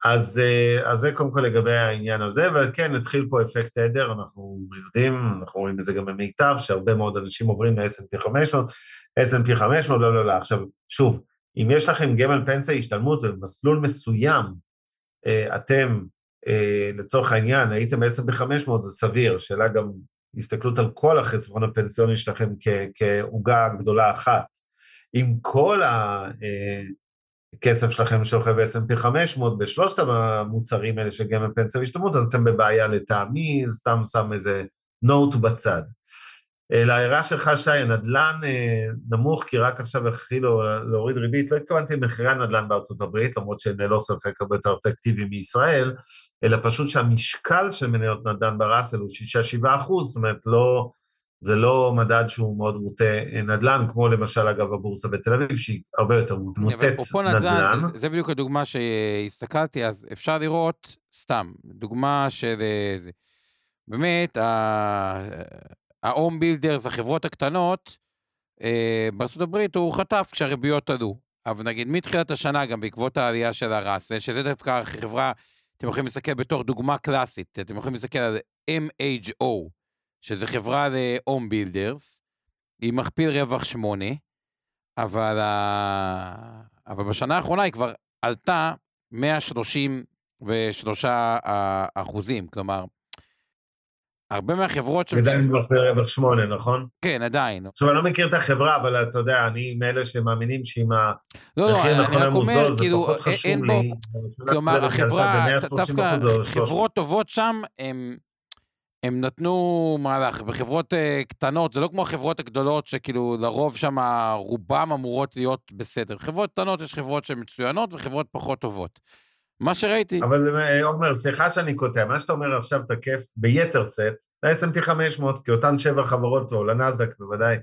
אז, אה, אז זה קודם כל לגבי העניין הזה, וכן, התחיל פה אפקט עדר, אנחנו יודעים, אנחנו רואים את זה גם במיטב, שהרבה מאוד אנשים עוברים ל-S&P 500, S&P 500, לא, לא, לא. עכשיו, שוב, אם יש לכם גמל פנסיה השתלמות ובמסלול מסוים, אה, אתם, אה, לצורך העניין, הייתם ב-S&P 500, זה סביר, שאלה גם הסתכלות על כל החסכון הפנסיוני שלכם כעוגה גדולה אחת. עם כל הכסף שלכם שוכב ב-S&P 500 בשלושת המוצרים האלה של גמל פנסיה והשתלמות, אז אתם בבעיה לטעמי, סתם שם איזה נוט בצד. להערה שלך, שי, הנדל"ן אה, נמוך כי רק עכשיו התחילו להוריד ריבית, לא התכוונתי למחירי הנדל"ן בארצות הברית, למרות שהם ללא ספק הרבה יותר אטרקטיביים מישראל, אלא פשוט שהמשקל של מניות נדל"ן בראסל הוא 6-7 אחוז, זאת אומרת, לא... זה לא מדד שהוא מאוד מוטה אה, נדל"ן, כמו למשל, אגב, הבורסה בתל אביב, שהיא הרבה יותר מוטית נדל"ן. נדל"ן זה, זה בדיוק הדוגמה שהסתכלתי, אז אפשר לראות, סתם, דוגמה של... אה, זה, באמת, ה-home builders, החברות הקטנות, אה, הברית הוא חטף כשהריביות עלו. אבל נגיד מתחילת השנה, גם בעקבות העלייה של הראסה, שזה דווקא חברה, אתם יכולים להסתכל בתור דוגמה קלאסית, אתם יכולים להסתכל על MHO, שזה חברה ל-home builders, היא מכפיל רווח 8, אבל, אבל בשנה האחרונה היא כבר עלתה 133 אחוזים, כלומר, הרבה מהחברות... עדיין מכפיל רווח 8, נכון? כן, עדיין. עכשיו, אני לא מכיר את החברה, אבל אתה יודע, אני מאלה שמאמינים שאם לא, לא, אני רק אומר, כאילו, זה פחות חשוב אין לי. כלומר, החברה, דווקא חברות טובות שם, הם... הם נתנו מהלך, בחברות uh, קטנות, זה לא כמו החברות הגדולות שכאילו לרוב שם רובם אמורות להיות בסדר. חברות קטנות יש חברות שהן מצוינות וחברות פחות טובות. מה שראיתי. אבל אה, עומר, סליחה שאני קוטע, מה שאתה אומר עכשיו תקף ביתר סט, ל-S&P 500, כי אותן שבע חברות, או לנסדק בוודאי,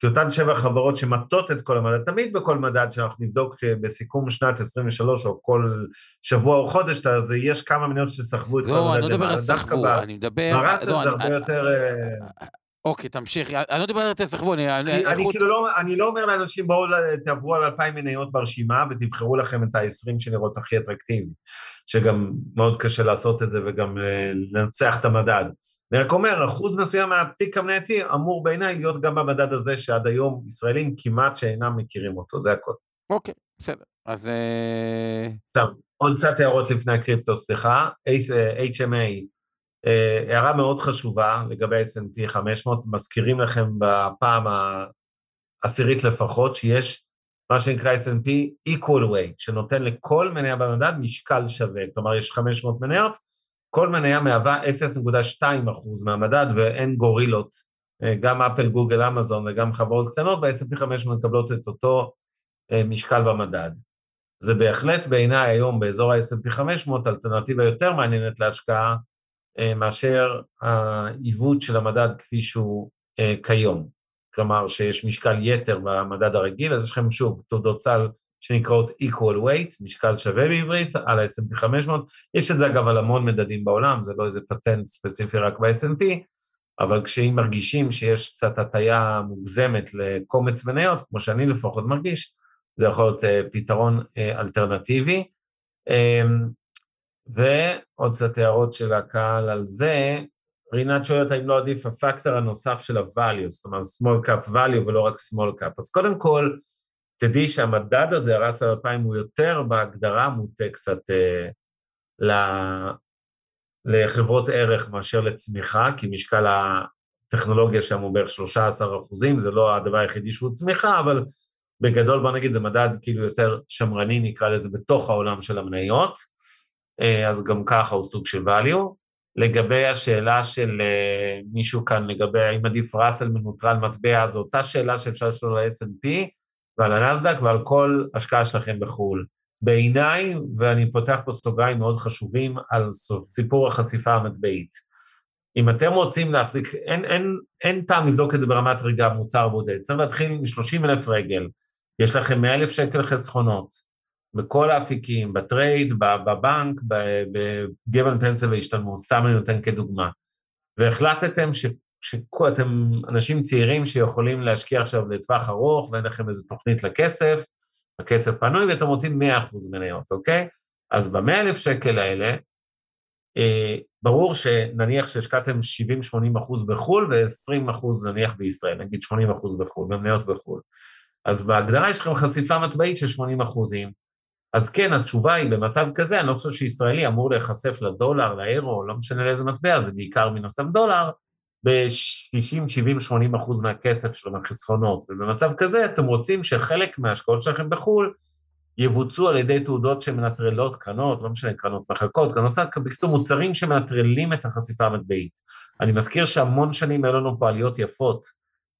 כי אותן שבע חברות שמטות את כל המדד, תמיד בכל מדד שאנחנו נבדוק בסיכום שנת 23 או כל שבוע או חודש, אז יש כמה מניות שסחבו את לא, כל המדד. לא, אני לא מדבר על סחבו, אני מדבר... בראסל לא, זה הרבה יותר... אה, אוקיי, תמשיך. אני לא מדבר על תסחבו, אני... אני כאילו לא, אני לא אומר לאנשים, בואו תעברו על 2,000 מניות ברשימה ותבחרו לכם את ה-20 שנראות הכי אטרקטיבי, שגם מאוד קשה לעשות את זה וגם אה, לנצח את המדד. אני רק אומר, אחוז מסוים מהתיק המנייתי אמור בעיניי להיות גם במדד הזה, שעד היום ישראלים כמעט שאינם מכירים אותו, זה הכל. אוקיי, בסדר. אז... אה, עכשיו, עוד קצת הערות לפני הקריפטו, סליחה. HMA, אה, הערה מאוד חשובה לגבי S&P 500, מזכירים לכם בפעם העשירית לפחות, שיש מה שנקרא S&P equal weight, שנותן לכל מניה במדד משקל שווה. כלומר, יש 500 מניות, כל מניה מהווה 0.2% מהמדד ואין גורילות, אה, גם אפל, גוגל, אמזון וגם חברות קטנות, ב-S&P 500 מקבלות את אותו אה, משקל במדד. זה בהחלט בעיניי היום באזור ה-S&P 500 אלטרנטיבה יותר מעניינת להשקעה מאשר העיוות של המדד כפי שהוא כיום. כלומר שיש משקל יתר במדד הרגיל, אז יש לכם שוב תעודות סל שנקראות equal weight, משקל שווה בעברית, על ה-S&P 500. יש את זה אגב על המון מדדים בעולם, זה לא איזה פטנט ספציפי רק ב-S&P, אבל כשאם מרגישים שיש קצת הטיה מוגזמת לקומץ מניות, כמו שאני לפחות מרגיש, זה יכול להיות uh, פתרון אלטרנטיבי. ועוד קצת הערות של הקהל על זה. רינת שואלת האם לא עדיף הפקטור הנוסף של ה-value, זאת אומרת small cap value ולא רק small cap. אז קודם כל, תדעי שהמדד הזה, הרס 2000, הוא יותר בהגדרה מוטה קצת אה, ל... לחברות ערך מאשר לצמיחה, כי משקל הטכנולוגיה שם הוא בערך 13 אחוזים, זה לא הדבר היחידי שהוא צמיחה, אבל בגדול בוא נגיד זה מדד כאילו יותר שמרני, נקרא לזה, בתוך העולם של המניות, אז גם ככה הוא סוג של value. לגבי השאלה של אה, מישהו כאן, לגבי האם עדיף ראסל מנוטרל מטבע, זו אותה שאלה שאפשר לשאול על S&P, ועל הנסדק ועל כל השקעה שלכם בחו"ל. בעיניי, ואני פותח פה סוגריים מאוד חשובים על סיפור החשיפה המטבעית. אם אתם רוצים להחזיק, אין, אין, אין טעם לבדוק את זה ברמת רגע מוצר בודד, צריך להתחיל מ-30 אלף רגל, יש לכם 100 אלף שקל חסכונות, בכל האפיקים, בטרייד, בבנק, בגבל פנסיה והשתלמות, סתם אני נותן כדוגמה, והחלטתם ש, שאתם אנשים צעירים שיכולים להשקיע עכשיו לטווח ארוך ואין לכם איזו תוכנית לכסף, הכסף פנוי ואתם רוצים 100% מניות, אוקיי? אז ב-100 אלף שקל האלה, אה, ברור שנניח שהשקעתם 70-80% בחו"ל ו-20% נניח בישראל, נגיד 80% בחו"ל, במניות בחו"ל. אז בהגדרה יש לכם חשיפה מטבעית של 80 אחוזים. אז כן, התשובה היא, במצב כזה, אני לא חושב שישראלי אמור להיחשף לדולר, לאירו, לא משנה לאיזה מטבע, זה בעיקר מן הסתם דולר, ב-60, 70, 80 אחוז מהכסף שלו, מהחסכונות. ובמצב כזה אתם רוצים שחלק מההשקעות שלכם בחו"ל יבוצעו על ידי תעודות שמנטרלות קרנות, לא משנה, קרנות מחלקות, קרנות צד, בקיצור מוצרים שמנטרלים את החשיפה המטבעית. אני מזכיר שהמון שנים היו לנו פה עליות יפות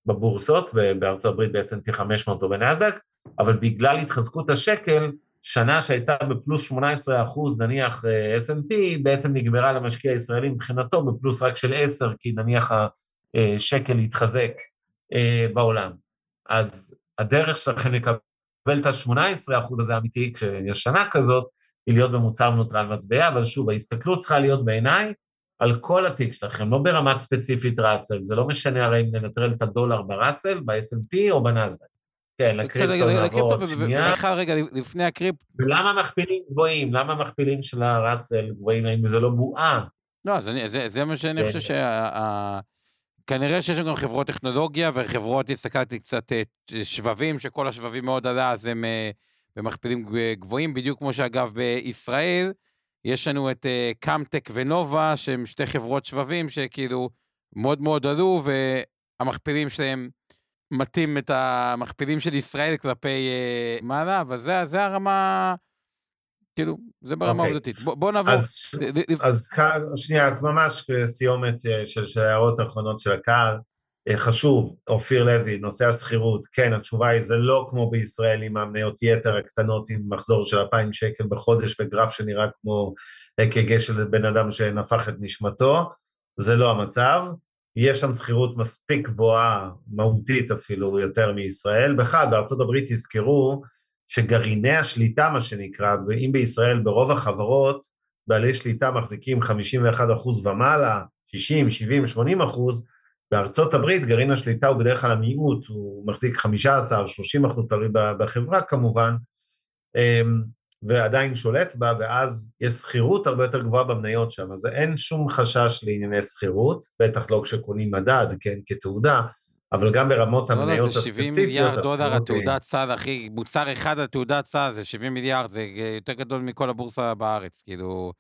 בבורסות, בארצות הברית ב-S&P 500 או בנאסדק, אבל בגלל התחזקות השקל, שנה שהייתה בפלוס 18 אחוז, נניח אה, S&P, בעצם נגמרה למשקיע הישראלי מבחינתו בפלוס רק של 10, כי נניח השקל התחזק אה, בעולם. אז הדרך שלכם לקבל את ה-18 אחוז הזה האמיתי, כשיש שנה כזאת, היא להיות במוצר מנוטרל מטבע, אבל שוב, ההסתכלות צריכה להיות בעיניי על כל התיק שלכם, לא ברמת ספציפית ראסל, זה לא משנה הרי אם ננטרל את הדולר בראסל, ב-S&P או בנסדק. כן, לקריפטו נעבור עוד שנייה. רגע, לפני הקריפטו... ולמה מכפילים גבוהים? למה מכפילים של הראסל גבוהים? האם זה לא בועה? לא, אז אני, זה, זה מה שאני כן. חושב שה... כנראה שיש גם חברות טכנולוגיה וחברות, הסתכלתי קצת אה, שבבים, שכל השבבים מאוד עלה, אז הם אה, במכפילים גב- גבוהים, בדיוק כמו שאגב בישראל, יש לנו את אה, קאמטק ונובה, שהם שתי חברות שבבים שכאילו מאוד מאוד עלו, והמכפילים שלהם מטים את המכפילים של ישראל כלפי אה, מעלה, אבל זה, זה הרמה, כאילו, זה ברמה אוקיי. העובדתית. בוא, בוא נעבור. אז, ל- אז כאן, שנייה, ממש סיומת אה, של של ההערות האחרונות של הקהל. אה, חשוב, אופיר לוי, נושא השכירות, כן, התשובה היא, זה לא כמו בישראל עם המניות יתר הקטנות עם מחזור של 2,000 שקל בחודש וגרף שנראה כמו אק"ג של בן אדם שנפח את נשמתו, זה לא המצב. יש שם שכירות מספיק גבוהה, מהותית אפילו, יותר מישראל. בכלל, בארצות הברית תזכרו שגרעיני השליטה, מה שנקרא, ואם בישראל ברוב החברות, בעלי שליטה מחזיקים 51% ומעלה, 60, 70, 80 אחוז, בארצות הברית גרעין השליטה הוא בדרך כלל המיעוט, הוא מחזיק 15, 30 אחוז, תלוי בחברה כמובן, אמ, ועדיין שולט בה, ואז יש שכירות הרבה יותר גבוהה במניות שם, אז אין שום חשש לענייני שכירות, בטח לא כשקונים מדד, כן, כתעודה, אבל גם ברמות לא, לא, המניות זה 70 הספציפיות, מיליארד דולר התעודת סל, אחי, מוצר אחד התעודת סל זה 70 מיליארד, זה יותר גדול מכל הבורסה בארץ, כאילו...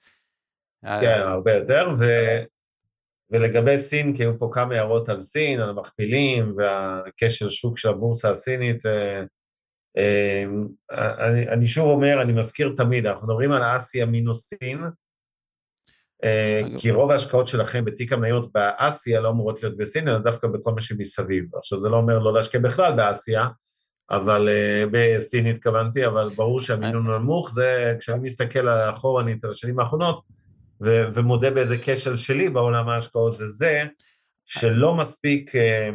אה, כן, הרבה יותר, ו... ולגבי סין, כי היו פה כמה הערות על סין, על המכפילים והכשל שוק של הבורסה הסינית, אה, אני, אני שוב אומר, אני מזכיר תמיד, אנחנו מדברים על אסיה מינוס סין, אה. כי רוב ההשקעות שלכם בתיק המניות באסיה לא אמורות להיות בסין, אלא דווקא בכל מה שמסביב. עכשיו, זה לא אומר לא להשקיע בכלל באסיה, אבל אה, בסין התכוונתי, אבל ברור שהמינון נמוך, זה כשאני מסתכל אחורנית על השנים האחרונות, ו- ומודה באיזה כשל שלי בעולם ההשקעות, זה זה שלא מספיק אה, אה,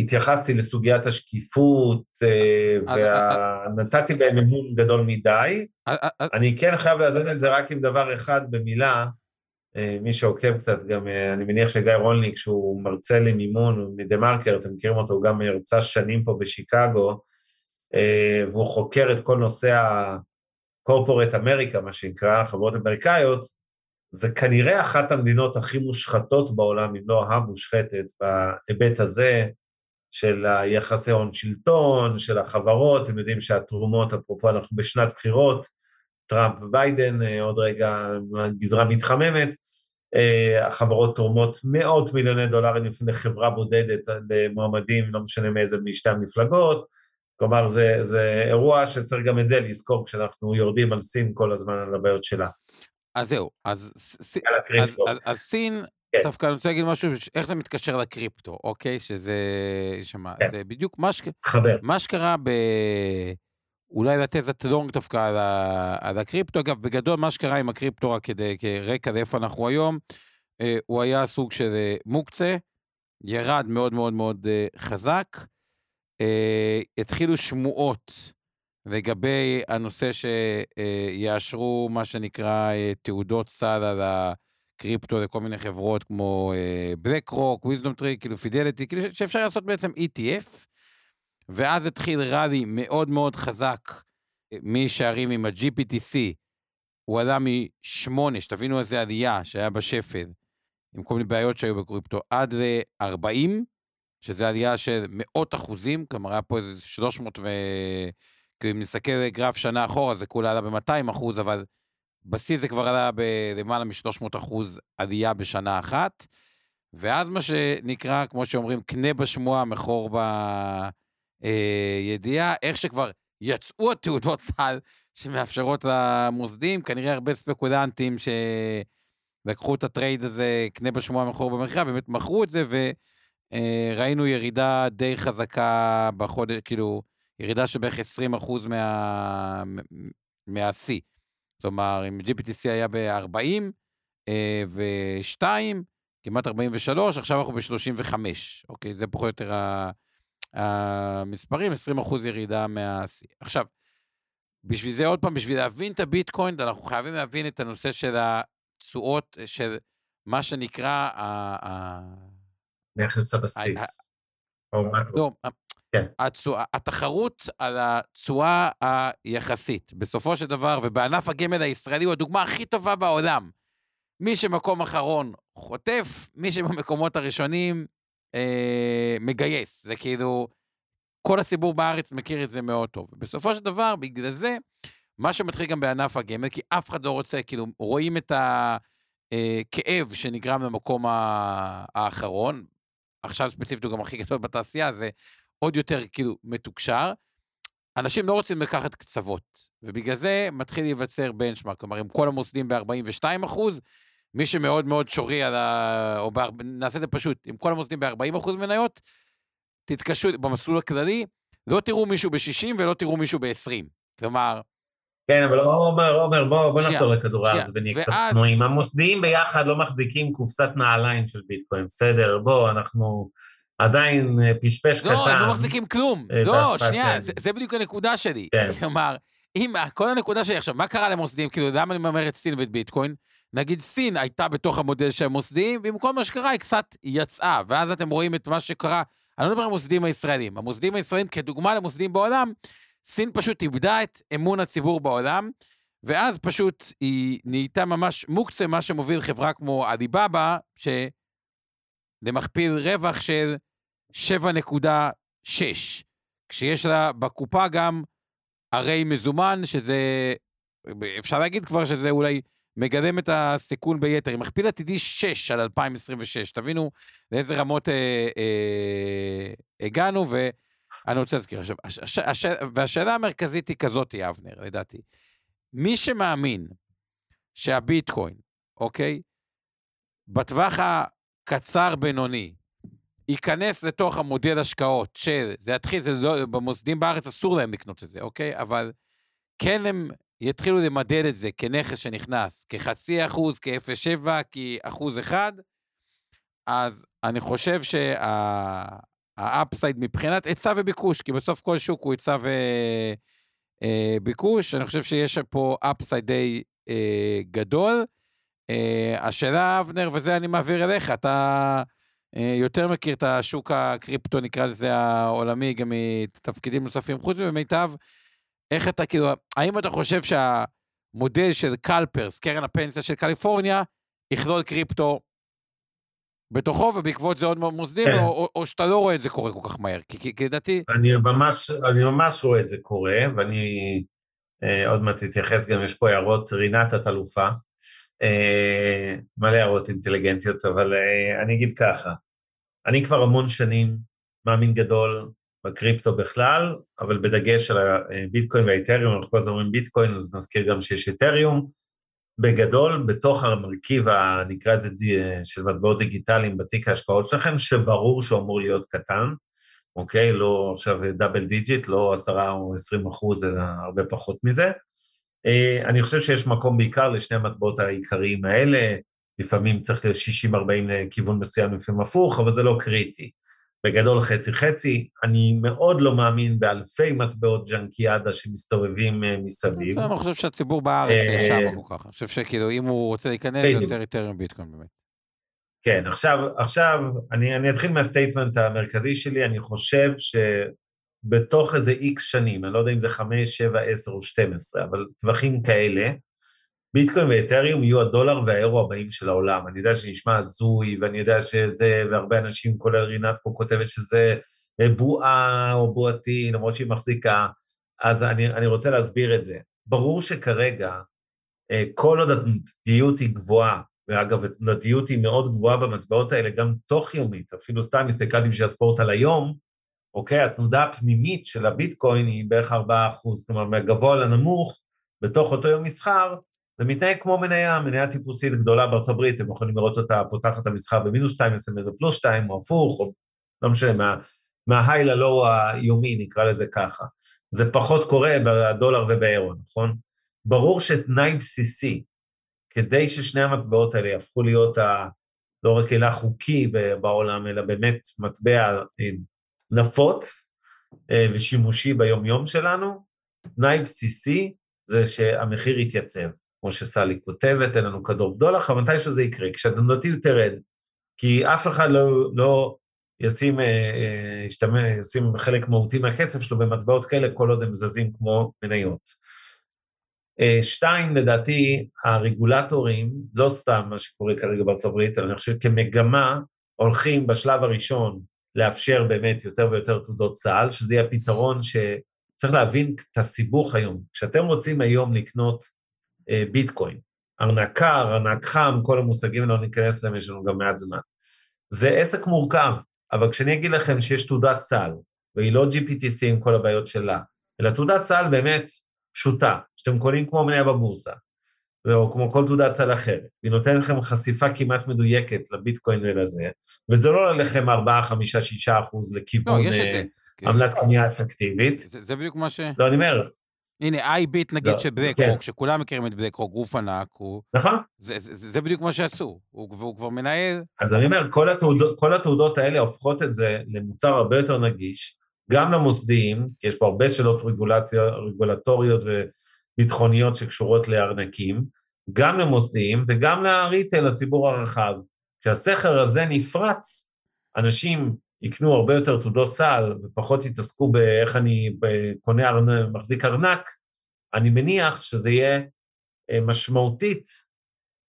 התייחסתי לסוגיית השקיפות, אה, אז- ונתתי בהם אמון גדול מדי. אה, אה, אה, אני כן חייב לאזן את זה רק עם דבר אחד במילה, אה, מי שעוקב קצת, גם אה, אני מניח שגיא רולניק, שהוא מרצה למימון, מדה מרקר, אתם מכירים אותו, הוא גם הרצה שנים פה בשיקגו, אה, והוא חוקר את כל נושא ה-corporate אמריקה, מה שנקרא, חברות אמריקאיות, זה כנראה אחת המדינות הכי מושחתות בעולם, אם לא המושחתת, בהיבט הזה של היחסי הון שלטון, של החברות, אתם יודעים שהתרומות, אפרופו אנחנו בשנת בחירות, טראמפ וביידן, אה, עוד רגע הגזרה מתחממת, אה, החברות תורמות מאות מיליוני דולרים לפני חברה בודדת למועמדים, לא משנה מאיזה משתי המפלגות, כלומר זה, זה אירוע שצריך גם את זה לזכור כשאנחנו יורדים על סין כל הזמן על הבעיות שלה. אז זהו, אז אז. אז, אז סין, כן. דווקא אני רוצה להגיד משהו, איך זה מתקשר לקריפטו, אוקיי? שזה, שמה, כן. זה בדיוק מה, ש, חבר. מה שקרה ב... אולי לתת איזה לונג דווקא על, ה, על הקריפטו. אגב, בגדול, מה שקרה עם הקריפטו, רק כדי, כרקע לאיפה אנחנו היום, אה, הוא היה סוג של אה, מוקצה, ירד מאוד מאוד מאוד אה, חזק. אה, התחילו שמועות לגבי הנושא שיאשרו מה שנקרא אה, תעודות סל על הקריפטו לכל מיני חברות כמו BlackRock, WisdomTree, כאילו Fidelity, כאילו שאפשר לעשות בעצם ETF, ואז התחיל ראלי מאוד מאוד חזק אה, משערים עם ה-GBTC, הוא עלה מ-8, שתבינו איזה עלייה שהיה בשפל, עם כל מיני בעיות שהיו בקריפטו, עד ל-40, שזה עלייה של מאות אחוזים, כלומר היה פה איזה 300 ו... אם נסתכל גרף שנה אחורה, זה כולה עלה ב-200 אחוז, אבל בשיא זה כבר עלה בלמעלה מ-300 אחוז עלייה בשנה אחת. ואז מה שנקרא, כמו שאומרים, קנה בשמועה, מכור בידיעה, איך שכבר יצאו התעודות סל שמאפשרות למוסדים, כנראה הרבה ספקולנטים שלקחו את הטרייד הזה, קנה בשמועה, מכור במכירה, באמת מכרו את זה, וראינו ירידה די חזקה בחודש, כאילו, ירידה של בערך 20 אחוז מה... מהשיא. כלומר, אם GPTC היה ב-40 ו-2, כמעט 43, עכשיו אנחנו ב-35, אוקיי? זה פחות או יותר המספרים, 20 אחוז ירידה מהשיא. עכשיו, בשביל זה עוד פעם, בשביל להבין את הביטקוין, אנחנו חייבים להבין את הנושא של התשואות של מה שנקרא... נכס הבסיס. לא, כן. התחרות על התשואה היחסית, בסופו של דבר, ובענף הגמל הישראלי הוא הדוגמה הכי טובה בעולם. מי שמקום אחרון חוטף, מי שבמקומות הראשונים אה, מגייס. זה כאילו, כל הציבור בארץ מכיר את זה מאוד טוב. בסופו של דבר, בגלל זה, מה שמתחיל גם בענף הגמל, כי אף אחד לא רוצה, כאילו, רואים את הכאב אה, שנגרם למקום האחרון, עכשיו ספציפית הוא גם הכי גדול בתעשייה, זה עוד יותר כאילו מתוקשר. אנשים לא רוצים לקחת קצוות, ובגלל זה מתחיל להיווצר בנצ'מארק, כלומר, עם כל המוסדים ב-42 אחוז, מי שמאוד מאוד שורי על ה... או ב... נעשה את זה פשוט, עם כל המוסדים ב-40 אחוז מניות, תתקשו במסלול הכללי, לא תראו מישהו ב-60 ולא תראו מישהו ב-20. כלומר... כן, אבל עומר, עומר, בוא, בוא נחזור לכדור הארץ ונהיה קצת צנועים. המוסדיים ביחד לא מחזיקים קופסת נעליים של ביטקוין, בסדר? בוא, אנחנו... עדיין אה, פשפש לא, קטן. לא, הם לא מחזיקים כלום. אה, לא, שנייה, זה, זה בדיוק הנקודה שלי. כן. כלומר, אם, כל הנקודה שלי עכשיו, מה קרה למוסדים? כאילו, למה אני ממר את סין ואת ביטקוין? נגיד סין הייתה בתוך המודל של המוסדים, ועם מה שקרה היא קצת יצאה, ואז אתם רואים את מה שקרה. אני לא מדבר על המוסדים הישראלים. המוסדים הישראלים, כדוגמה למוסדים בעולם, סין פשוט איבדה את אמון הציבור בעולם, ואז פשוט היא נהייתה ממש מוקצה, מה שמוביל חברה כמו עליבאבא, שלמכפיל רווח של 7.6, כשיש לה בקופה גם הרי מזומן, שזה, אפשר להגיד כבר שזה אולי מגלם את הסיכון ביתר. היא מכפיל עתידי 6 על 2026, תבינו לאיזה רמות אה, אה, הגענו, ואני רוצה להזכיר עכשיו, הש, הש, והשאלה המרכזית היא כזאת, אבנר, לדעתי. מי שמאמין שהביטקוין, אוקיי, בטווח הקצר-בינוני, ייכנס לתוך המודל השקעות של, זה יתחיל, זה לא, במוסדים בארץ אסור להם לקנות את זה, אוקיי? אבל כן הם יתחילו למדד את זה כנכס שנכנס, כחצי אחוז, כ-0.7, כאחוז אחד, אז אני חושב שהאפסייד מבחינת היצע וביקוש, כי בסוף כל שוק הוא היצע וביקוש, אני חושב שיש פה אפסייד די אה, גדול. אה, השאלה, אבנר, וזה אני מעביר אליך, אתה... אה, יותר מכיר את השוק הקריפטו, נקרא לזה העולמי, גם מתפקידים נוספים, חוץ ממיטב, איך אתה כאילו, האם אתה חושב שהמודל של קלפרס, קרן הפנסיה של קליפורניה, יכלול קריפטו בתוכו, ובעקבות זה עוד מוסדים, כן. או, או, או שאתה לא רואה את זה קורה כל כך מהר? כי, כי לדעתי... אני ממש, אני ממש רואה את זה קורה, ואני אה, עוד מעט אתייחס, גם יש פה הערות, רינת את אלופה. אה, מלא הערות אינטליגנטיות, אבל אה, אני אגיד ככה, אני כבר המון שנים מאמין גדול בקריפטו בכלל, אבל בדגש על הביטקוין והאיתריום, אנחנו כל הזמן אומרים ביטקוין, אז נזכיר גם שיש איתריום. בגדול, בתוך המרכיב, נקרא את זה, של מטבעות דיגיטליים בתיק ההשקעות שלכם, שברור שהוא אמור להיות קטן, אוקיי? לא עכשיו double digit, לא עשרה או עשרים אחוז, אלא הרבה פחות מזה. אה, אני חושב שיש מקום בעיקר לשני המטבעות העיקריים האלה, לפעמים צריך ל-60-40 לכיוון מסוים, לפעמים הפוך, אבל זה לא קריטי. בגדול חצי-חצי, אני מאוד לא מאמין באלפי מטבעות ג'אנקיאדה שמסתובבים אה, מסביב. אני חושב שהציבור בארץ יש שם כל כך. אני חושב שכאילו, אם הוא רוצה להיכנס, זה יותר Ethereum ביטקוין באמת. כן, עכשיו, עכשיו אני, אני אתחיל מהסטייטמנט המרכזי שלי, אני חושב ש... בתוך איזה איקס שנים, אני לא יודע אם זה חמש, שבע, עשר או שתים עשרה, אבל טווחים כאלה, ביטקוין ואתריום יהיו הדולר והאירו הבאים של העולם. אני יודע שנשמע הזוי, ואני יודע שזה, והרבה אנשים, כולל רינת פה, כותבת שזה בועה או בועתי, למרות שהיא מחזיקה, אז אני, אני רוצה להסביר את זה. ברור שכרגע, אה, כל עוד התנודתיות היא גבוהה, ואגב, התנודתיות היא מאוד גבוהה במטבעות האלה, גם תוך יומית, אפילו סתם הסתכלתי בשביל הספורט על היום, אוקיי? התנודה הפנימית של הביטקוין היא בערך 4 אחוז, כלומר מהגבוה לנמוך, בתוך אותו יום מסחר, זה מתנהג כמו מניה, מניה טיפוסית גדולה בארצות הברית, אתם יכולים לראות אותה פותחת המסחר במינוס 2, מסיימת בפלוס 2, או הפוך, או לא משנה, מה, מההיי ללואו היומי, נקרא לזה ככה. זה פחות קורה בדולר ובאירו, נכון? ברור שתנאי בסיסי, כדי ששני המטבעות האלה יהפכו להיות ה... לא רק אלא חוקי בעולם, אלא באמת מטבע אה, נפוץ אה, ושימושי ביומיום שלנו, תנאי בסיסי זה שהמחיר יתייצב. כמו שסלי כותבת, אין לנו כדור בדולח, אבל מתישהו זה יקרה, כשהתנודתיות תרד, כי אף אחד לא, לא ישים, אה, אה, ישתמש, ישים חלק מהותי מהכסף שלו במטבעות כאלה, כל עוד הם זזים כמו מניות. שתיים, לדעתי, הרגולטורים, לא סתם מה שקורה כרגע בארצות הברית, אלא אני חושב כמגמה, הולכים בשלב הראשון לאפשר באמת יותר ויותר תעודות צה"ל, שזה יהיה פתרון שצריך להבין את הסיבוך היום. כשאתם רוצים היום לקנות אה, ביטקוין, ארנק קר, ארנק חם, כל המושגים לא ניכנס להם, יש לנו גם מעט זמן. זה עסק מורכב, אבל כשאני אגיד לכם שיש תעודת סל, והיא לא GBTC עם כל הבעיות שלה, אלא תעודת סל באמת פשוטה, שאתם קונים כמו מניה בבורסה, או כמו כל תעודת סל אחרת, והיא נותנת לכם חשיפה כמעט מדויקת לביטקוין ולזה, וזה לא לכם 4, 5, 6 אחוז לכיוון לא, אה, עמלת קנייה אפקטיבית. זה, זה בדיוק מה ש... לא, אני אומר, הנה, IBIT נגיד לא, של בלק כן. רוק, שכולם מכירים את BlackRock, גוף ענק, הוא... נכון? זה, זה, זה, בדיוק מה שעשו. הוא, והוא כבר מנהל... אז אני אומר, כל התעודות, כל התעודות האלה הופכות את זה למוצר הרבה יותר נגיש, גם למוסדיים, כי יש פה הרבה שאלות רגולטוריות וביטחוניות שקשורות לארנקים, גם למוסדיים וגם לריטל, לציבור הרחב. כשהסכר הזה נפרץ, אנשים יקנו הרבה יותר תעודות סל ופחות יתעסקו באיך אני קונה ארנק, מחזיק ארנק, אני מניח שזה יהיה אה, משמעותית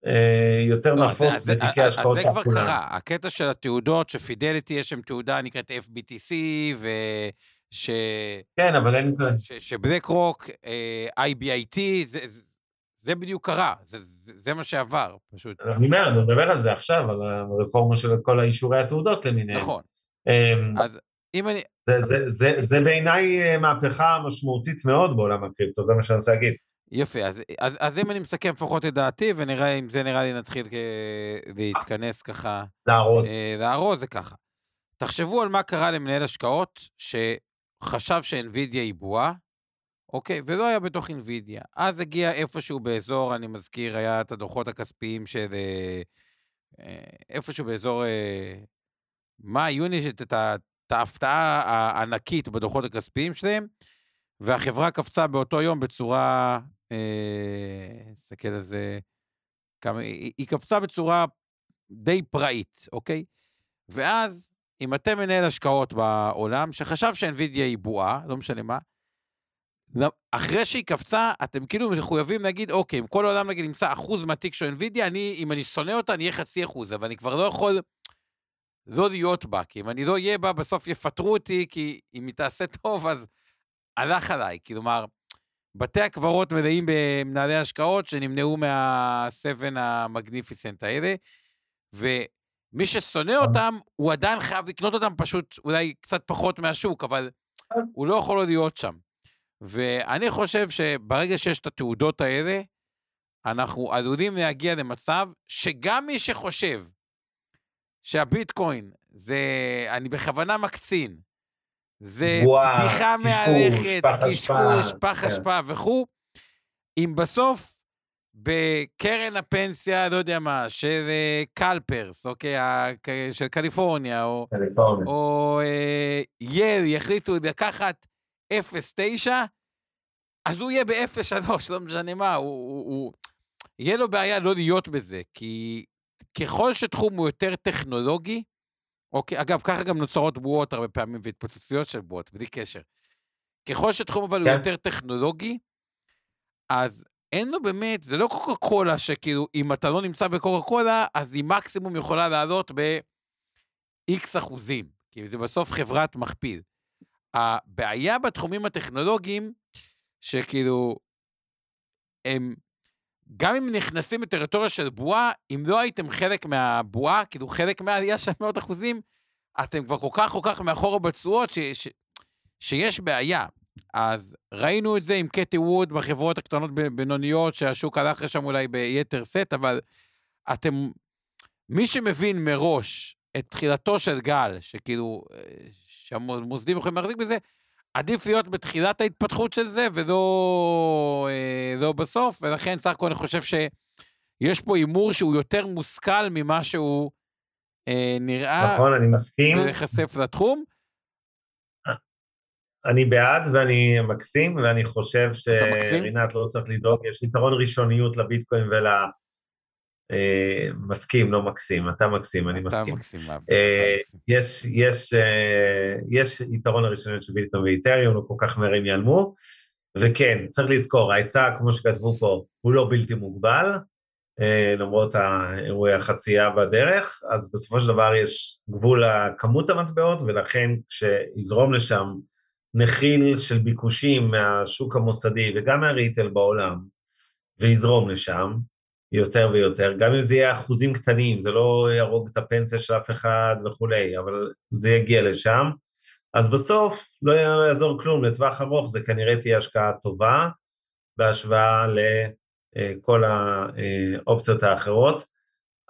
אה, יותר לא, נפוץ אז בתיקי אז- השקעות אז של זה כבר כולם. קרה. הקטע של התעודות, שפידליטי יש שם תעודה נקראת FBTC, וש... כן, אבל אין... ש- שבלק רוק, אה, IBIT, זה, זה, בדיוק קרה, זה, זה, זה מה שעבר, פשוט. אני אומר, אני מדבר על זה עכשיו, על הרפורמה של כל האישורי התעודות למיניהם. נכון. אמ, אז אם אני... זה- זה- זה- זה בעיניי אה, מהפכה משמעותית מאוד בעולם הקריפטו, זה מה שאני רוצה להגיד. יפה, אז, אז, אז אם אני מסכם לפחות את דעתי, ונראה אם זה נראה לי נתחיל כ- להתכנס ככה, לארוז. אה, לארוז זה ככה. תחשבו על מה קרה למנהל השקעות שחשב שאינווידיה היא בועה, אוקיי? ולא היה בתוך אינווידיה. אז הגיע איפשהו באזור, אני מזכיר, היה את הדוחות הכספיים של... אה, אה, איפשהו באזור... אה, מאי, יוני, את, ההפתעה הענקית בדוחות הכספיים שלהם, והחברה קפצה באותו יום בצורה... נסתכל על זה... כמה, היא, היא קפצה בצורה די פראית, אוקיי? ואז, אם אתם מנהל השקעות בעולם, שחשב שאינווידיה היא בועה, לא משנה מה, אחרי שהיא קפצה, אתם כאילו מחויבים להגיד, אוקיי, אם כל העולם נגיד נמצא אחוז מהתיק של אינווידיה, אני, אם אני שונא אותה, אני אהיה חצי אחוז, אבל אני כבר לא יכול לא להיות בה, כי אם אני לא אהיה בה, בסוף יפטרו אותי, כי אם היא תעשה טוב, אז הלך עליי. כלומר, בתי הקברות מלאים במנהלי השקעות שנמנעו מה-7 המגניפיסנט האלה, ומי ששונא אותם, הוא עדיין חייב לקנות אותם פשוט אולי קצת פחות מהשוק, אבל הוא לא יכול להיות שם. ואני חושב שברגע שיש את התעודות האלה, אנחנו עלולים להגיע למצב שגם מי שחושב שהביטקוין זה, אני בכוונה מקצין, זה בדיחה קשקוש, מהלכת, קשקוש, פח כן. אשפה וכו', אם בסוף בקרן הפנסיה, לא יודע מה, של אה, קלפרס, אוקיי, ה- כ- של קליפורניה, או, קליפורניה. או אה, יל יחליטו לקחת 0.9, אז הוא יהיה ב-0.3, לא משנה מה, הוא, הוא, הוא... יהיה לו בעיה לא להיות בזה, כי ככל שתחום הוא יותר טכנולוגי, אוקיי, אגב, ככה גם נוצרות בועות הרבה פעמים והתפוצצויות של בועות, בלי קשר. ככל שתחום אבל הוא כן. יותר טכנולוגי, אז אין לו באמת, זה לא קוקה קולה שכאילו, אם אתה לא נמצא בקוקה קולה, אז היא מקסימום יכולה לעלות ב-X אחוזים, כי זה בסוף חברת מכפיל. הבעיה בתחומים הטכנולוגיים, שכאילו, הם, גם אם נכנסים לטריטוריה של בועה, אם לא הייתם חלק מהבועה, כאילו חלק מהעלייה של מאות אחוזים, אתם כבר כל כך כל כך מאחורה בתשואות, שיש בעיה. אז ראינו את זה עם קטי ווד בחברות הקטנות בינוניות, שהשוק הלך לשם אולי ביתר סט, אבל אתם, מי שמבין מראש את תחילתו של גל, שכאילו, אה, שהמוסדים יכולים להחזיק בזה, עדיף להיות בתחילת ההתפתחות של זה, ולא אה, לא בסוף, ולכן סך הכל אני חושב שיש פה הימור שהוא יותר מושכל ממה שהוא אה, נראה, נכון, אני מסכים. ולהיחשף לתחום. אני בעד ואני מקסים, ואני חושב שרינת לא צריך לדאוג, יש יתרון ראשוניות לביטקוין ול... אה, מסכים, לא מקסים, אתה מקסים, אני מסכים. אתה מקסים, אה, יש, יש, אה, יש יתרון לראשוניות של ביטקוין ואיתריום, לא כל כך מהר הם ייעלמו, וכן, צריך לזכור, ההיצע, כמו שכתבו פה, הוא לא בלתי מוגבל, למרות האירועי החצייה בדרך, אז בסופו של דבר יש גבול לכמות המטבעות, ולכן כשיזרום לשם נחיל של ביקושים מהשוק המוסדי וגם מהריטל בעולם, ויזרום לשם יותר ויותר, גם אם זה יהיה אחוזים קטנים, זה לא יהרוג את הפנסיה של אף אחד וכולי, אבל זה יגיע לשם. אז בסוף לא יעזור כלום, לטווח ארוך זה כנראה תהיה השקעה טובה בהשוואה לכל האופציות האחרות.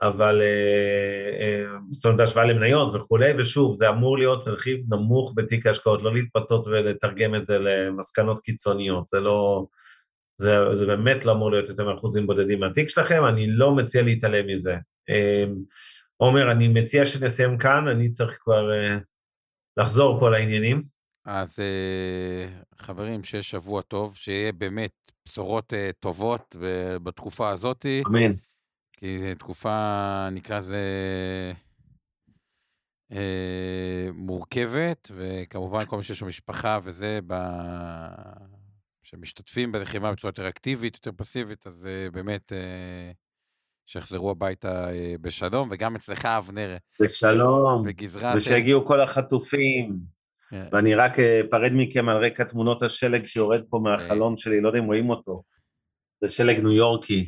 אבל אה, אה, זאת אומרת בהשוואה למניות וכולי, ושוב, זה אמור להיות רכיב נמוך בתיק ההשקעות, לא להתפתות ולתרגם את זה למסקנות קיצוניות, זה לא, זה, זה באמת לא אמור להיות יותר מאחוזים בודדים מהתיק שלכם, אני לא מציע להתעלם מזה. אה, עומר, אני מציע שנסיים כאן, אני צריך כבר לחזור פה לעניינים. אז חברים, שיהיה שבוע טוב, שיהיה באמת בשורות טובות בתקופה הזאת. אמן. כי תקופה, נקרא לזה, אה, מורכבת, וכמובן כל מי שיש לו משפחה וזה, ב... שמשתתפים בלחימה בצורה יותר אקטיבית, יותר פסיבית, אז אה, באמת אה, שיחזרו הביתה אה, בשלום, וגם אצלך, אבנר. בשלום. בגזרת... ושיגיעו כל החטופים. כן. ואני רק אפרד מכם על רקע תמונות השלג שיורד פה מהחלון שלי, לא יודע אם רואים אותו. זה שלג ניו יורקי.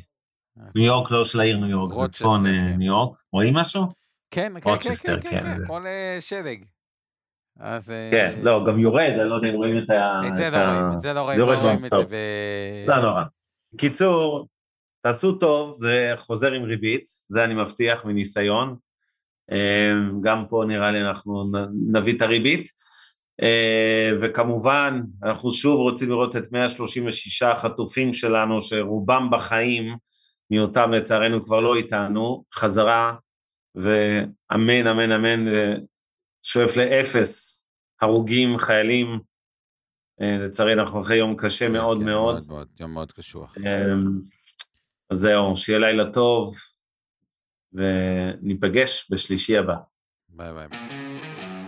ניו יורק לא של העיר ניו יורק, זה צפון אה, כן. ניו יורק. רואים משהו? כן, כן, כן, כן, כן, כל אה, שלג. אז... כן, לא, גם יורד, אני לא יודע אם רואים את ה... את זה לא רואים, את זה לא רואים, לא רואים את זה ב... לא נורא. קיצור, תעשו טוב, זה חוזר עם ריבית, זה אני מבטיח מניסיון. גם פה נראה לי אנחנו נביא את הריבית. וכמובן, אנחנו שוב רוצים לראות את 136 החטופים שלנו, שרובם בחיים, מיותם לצערנו כבר לא איתנו, חזרה, ואמן, אמן, אמן, שואף לאפס הרוגים, חיילים. אה, לצערי אנחנו אחרי יום קשה כן, מאוד כן, מאוד. מאוד, מאוד. יום מאוד קשוח. אמ, אז זהו, שיהיה לילה טוב, וניפגש בשלישי הבא. ביי ביי.